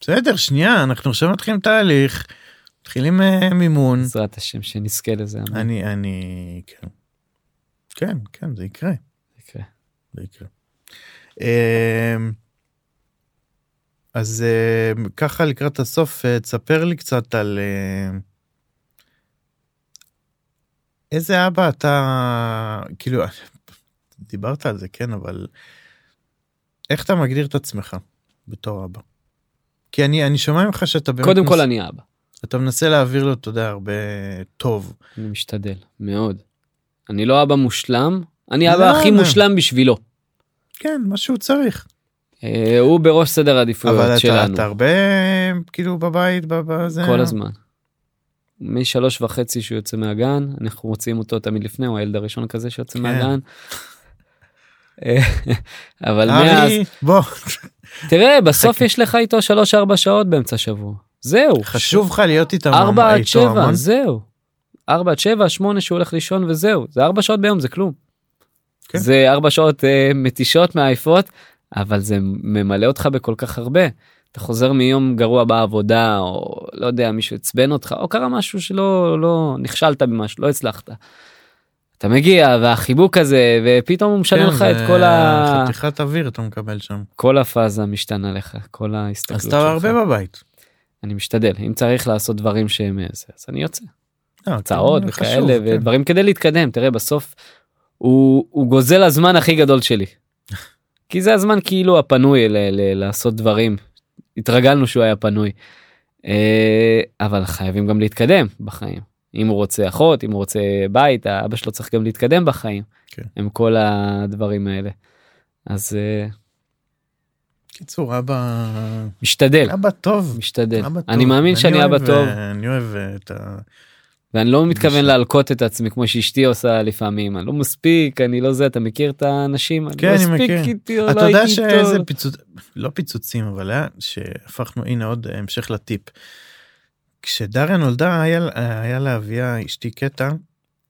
בסדר שנייה אנחנו עכשיו מתחילים תהליך מתחילים אה, מימון בעזרת השם שנזכה לזה. אמן. אני אני כן כן כן זה יקרה יקרה. זה יקרה. אמ, אז אה, ככה לקראת הסוף אה, תספר לי קצת על איזה אבא אתה כאילו דיברת על זה כן אבל איך אתה מגדיר את עצמך בתור אבא. כי אני אני שומע ממך שאתה באמת קודם מנס- כל אני אבא. אתה מנסה להעביר לו אתה יודע הרבה טוב. אני משתדל מאוד. אני לא אבא מושלם אני לא, אבא הכי לא. מושלם בשבילו. כן מה שהוא צריך. אה, הוא בראש סדר אבל העדיפויות שלנו אתה הרבה כאילו בבית בזה כל הזמן. משלוש וחצי שהוא יוצא מהגן אנחנו מוציאים אותו תמיד לפני הוא הילד הראשון כזה שיוצא כן. מהגן. אה, <laughs> אבל מאז בוא תראה <laughs> בסוף יש לך איתו 3-4 שעות באמצע השבוע זהו חשוב לך להיות איתם 4 עד איתו 7 המון. זהו. 4 עד 7 8 שהוא הולך לישון וזהו זה 4 שעות ביום זה כלום. כן. זה 4 שעות אה, מתישות מעייפות אבל זה ממלא אותך בכל כך הרבה. אתה חוזר מיום גרוע בעבודה או לא יודע מישהו עצבן אותך או קרה משהו שלא לא נכשלת במשהו לא הצלחת. אתה מגיע והחיבוק הזה ופתאום הוא משנה כן, לך את כל ה... חתיכת אוויר אתה מקבל שם כל הפאזה משתנה לך כל ההסתכלות אז שלך. אתה הרבה בבית. אני משתדל אם צריך לעשות דברים שהם איזה אז אני יוצא. אה, הרצאות כן, וכאלה חשוב, כן. ודברים כדי להתקדם תראה בסוף הוא, הוא גוזל הזמן הכי גדול שלי. <laughs> כי זה הזמן כאילו הפנוי ל- ל- לעשות דברים התרגלנו שהוא היה פנוי. אה, אבל חייבים גם להתקדם בחיים אם הוא רוצה אחות אם הוא רוצה בית האבא שלו צריך גם להתקדם בחיים כן. עם כל הדברים האלה. אז אה, קיצור אבא משתדל, אבא טוב. משתדל. אבא טוב. אני מאמין ואני שאני אבא אוהב, טוב, אה, אני אוהב את ה... ואני לא מתכוון. להלקות את עצמי כמו שאשתי עושה לפעמים. אני לא מספיק, אני לא זה, אתה מכיר את האנשים? כן, לא אני מספיק מכיר. איתי, או אתה לא יודע הייתי שאיזה טוב. פיצוץ... לא פיצוצים אבל היה שהפכנו הנה עוד המשך לטיפ. כשדריה נולדה היה, היה לאביה אשתי קטע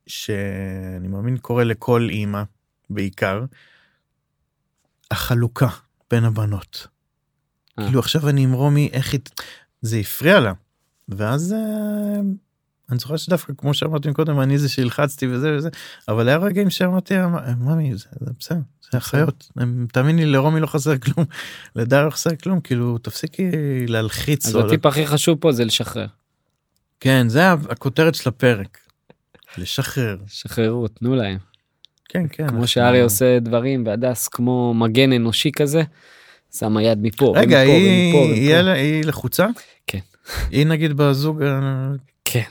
שאני מאמין קורה לכל אימא בעיקר. החלוקה בין הבנות. אה. כאילו עכשיו אני עם רומי איך היא זה הפריע לה. ואז אה, אני זוכר שדווקא כמו שאמרתי קודם אני זה שהלחצתי וזה וזה אבל היה רגעים שאמרתי לה, ממי זה, זה בסדר זה החיות הם- תאמיני לי לרומי לא חסר כלום <laughs> לדריה לא חסר כלום כאילו תפסיקי להלחיץ אז הטיפ הכי חשוב פה זה לשחרר. כן זה הכותרת של הפרק. לשחרר שחררו, תנו להם. כן כן כמו שארי עושה דברים והדס כמו מגן אנושי כזה, שמה יד מפה רגע ומפה היא ומפה היא ומפה. היא לחוצה כן. היא נגיד בזוג אה, כן.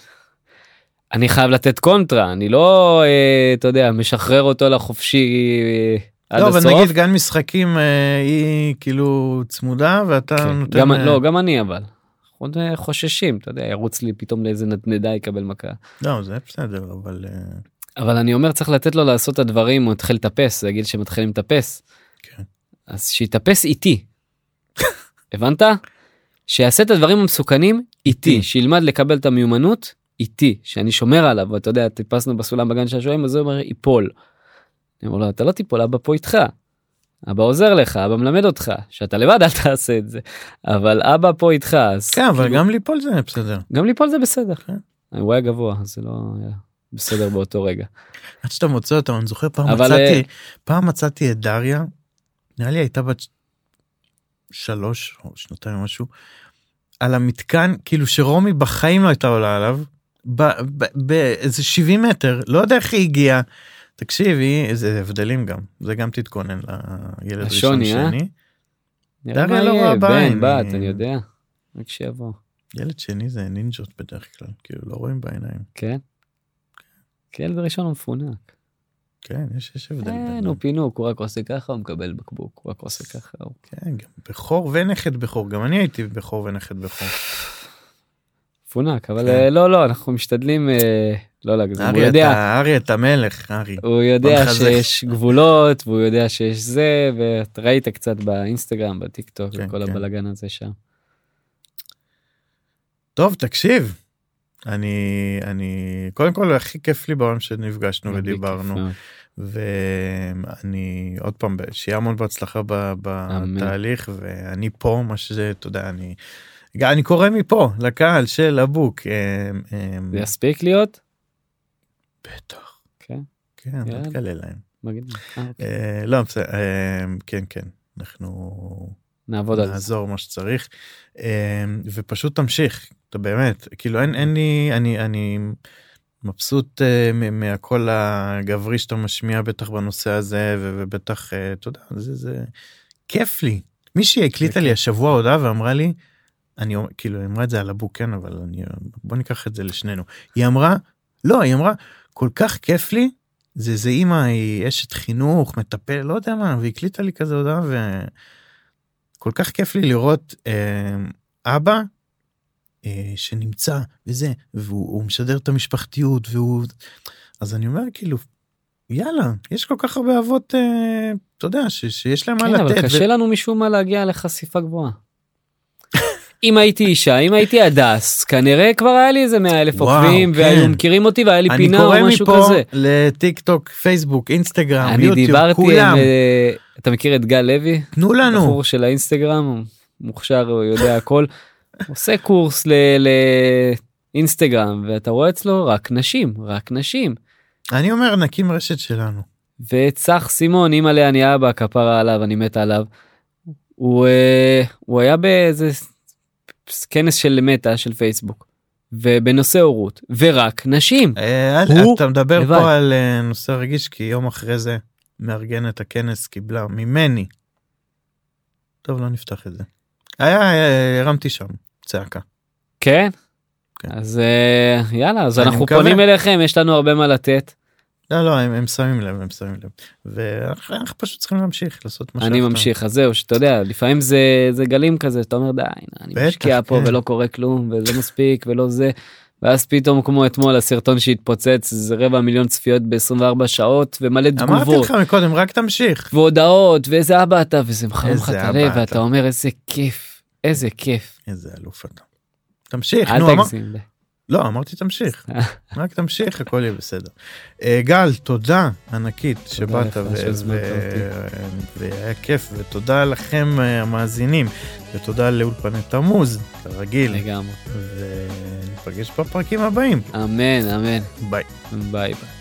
אני חייב לתת קונטרה, אני לא, אה, אתה יודע, משחרר אותו לחופשי אה, עד לא, אבל הסוף. נגיד גן משחקים אה, היא כאילו צמודה ואתה כן. נותן... גם, אה, לא, גם אני אבל. אנחנו עוד, אה, חוששים, אתה יודע, ירוץ לי פתאום לאיזה נדנדה יקבל מכה. לא, זה בסדר, אבל... אה, אבל אני אומר צריך לתת לו לעשות את הדברים, הוא התחיל לטפס, זה גיל שמתחילים לטפס. כן. אז שיטפס איתי. הבנת? שיעשה את הדברים המסוכנים איתי. שילמד לקבל את המיומנות איתי, שאני שומר עליו, ואתה יודע, טיפסנו בסולם בגן שעשועים, אז הוא אומר, ייפול. אני אומר לו, אתה לא תיפול, אבא פה איתך. אבא עוזר לך, אבא מלמד אותך, שאתה לבד <laughs> אל תעשה את זה. אבל אבא פה איתך, אז כן, אבל כאילו, גם ליפול זה בסדר. גם ליפול זה בסדר. כן. הוא היה גבוה, זה לא היה בסדר באותו רגע. <laughs> עד שאתה מוצא אותם, אני זוכר פעם מצאתי, אה, פעם מצאתי את דריה, נראה לי הייתה בת שלוש או שנתיים משהו, על המתקן, כאילו שרומי בחיים לא הייתה עולה עליו, באיזה 70 מטר, לא יודע איך היא הגיעה. תקשיבי, איזה הבדלים גם, זה גם תתכונן לילד ראשון אה? שני. דריה לא רואה בן, בעין, בת, היא- אני יודע. רק שיבוא. ילד שני זה נינג'ות בדרך כלל, כאילו לא רואים בעיניים. כן? כי ילד ראשון הוא מפונק. כן, יש, יש הבדל. ביניהם. הוא פינוק, הוא רק עושה ככה, הוא מקבל בקבוק, הוא רק עושה ככה. כן, גם בכור ונכד בכור, גם אני הייתי בכור ונכד בכור. מפונק, אבל כן. אה, לא, לא, אנחנו משתדלים אה, לא להגזים. הוא יודע, ארי, אתה מלך, ארי. הוא יודע. שיש גבולות, והוא יודע שיש זה, ואתה ראית קצת באינסטגרם, בטיק טוק, כן, וכל כן. הבלאגן הזה שם. טוב, תקשיב. אני, אני, קודם כל, הכי כיף לי בעולם שנפגשנו ודיברנו. ואני, עוד פעם, שיהיה המון בהצלחה בתהליך, ואני פה, מה שזה, אתה יודע, אני, אני קורא מפה לקהל של הבוק. אה, אה, זה יספיק להיות? בטח. כן, כן, אל. תגלה להם. אה, אוקיי. לא, בסדר, כן, כן, אנחנו נעבוד על זה. נעזור מה שצריך, ופשוט תמשיך, אתה באמת, כאילו אין, לי, אני, אני מבסוט מהקול הגברי שאתה משמיע בטח בנושא הזה, ובטח, אתה יודע, זה, זה כיף לי. מישהי הקליטה לי. השבוע הודעה ואמרה לי, אני אומר- כאילו אמרה את זה על הבוק כן אבל אני בוא ניקח את זה לשנינו היא אמרה לא היא אמרה כל כך כיף לי זה זה אימא היא אשת חינוך מטפל לא יודע מה והיא הקליטה לי כזה הודעה וכל כך כיף לי לראות אה, אבא אה, שנמצא וזה והוא הוא משדר את המשפחתיות והוא אז אני אומר כאילו יאללה יש כל כך הרבה אבות אה, אתה יודע ש, שיש להם מה כן, לתת. אבל קשה לנו משום מה להגיע לחשיפה גבוהה. אם הייתי אישה, אם הייתי הדס, כנראה כבר היה לי איזה 100 אלף עוקבים, כן. והיו מכירים אותי והיה לי אני פינה קורא או משהו מפה כזה. לטיק טוק פייסבוק אינסטגרם אני יוטיוב דיברתי כולם עם, אה, אתה מכיר את גל לוי? תנו לנו בחור של האינסטגרם, מוכשר, הוא יודע הכל. עושה קורס לאינסטגרם, ואתה רואה אצלו רק נשים, רק נשים. אני אומר נקים רשת שלנו וצח סימון, אימא אני אבא, כפרה עליו, אני מת עליו. הוא, אה, הוא היה באיזה כנס של מטא של פייסבוק, ובנושא הורות, ורק נשים. אה, הוא אתה מדבר לבד. פה על אה, נושא רגיש כי יום אחרי זה מארגנת הכנס קיבלה ממני. טוב לא נפתח את זה. היה הרמתי שם צעקה. כן? כן. אז אה, יאללה, אז אנחנו מקווה. פונים אליכם, יש לנו הרבה מה לתת. לא לא הם, הם שמים לב הם שמים לב ואנחנו אנחנו פשוט צריכים להמשיך לעשות מה אני ממשיך אז זהו שאתה יודע לפעמים זה זה גלים כזה אתה אומר די אני בטח, משקיע פה כן. ולא קורה כלום וזה מספיק ולא זה. ואז פתאום כמו אתמול הסרטון שהתפוצץ זה רבע מיליון צפיות ב-24 שעות ומלא אמרתי תגובות לך מקודם רק תמשיך והודעות ואיזה אבא אתה וזה מחמם לך את הלב. ואתה אומר איזה כיף איזה כיף. איזה אלוף אתה. תמשיך נו אמר... לא אמרתי תמשיך <laughs> רק תמשיך הכל יהיה בסדר. אה, גל תודה ענקית שבאת והיה כיף ותודה לכם אה, המאזינים ותודה לאולפני תמוז כרגיל לגמרי. וניפגש בפרקים הבאים אמן אמן ביי. ביי ביי.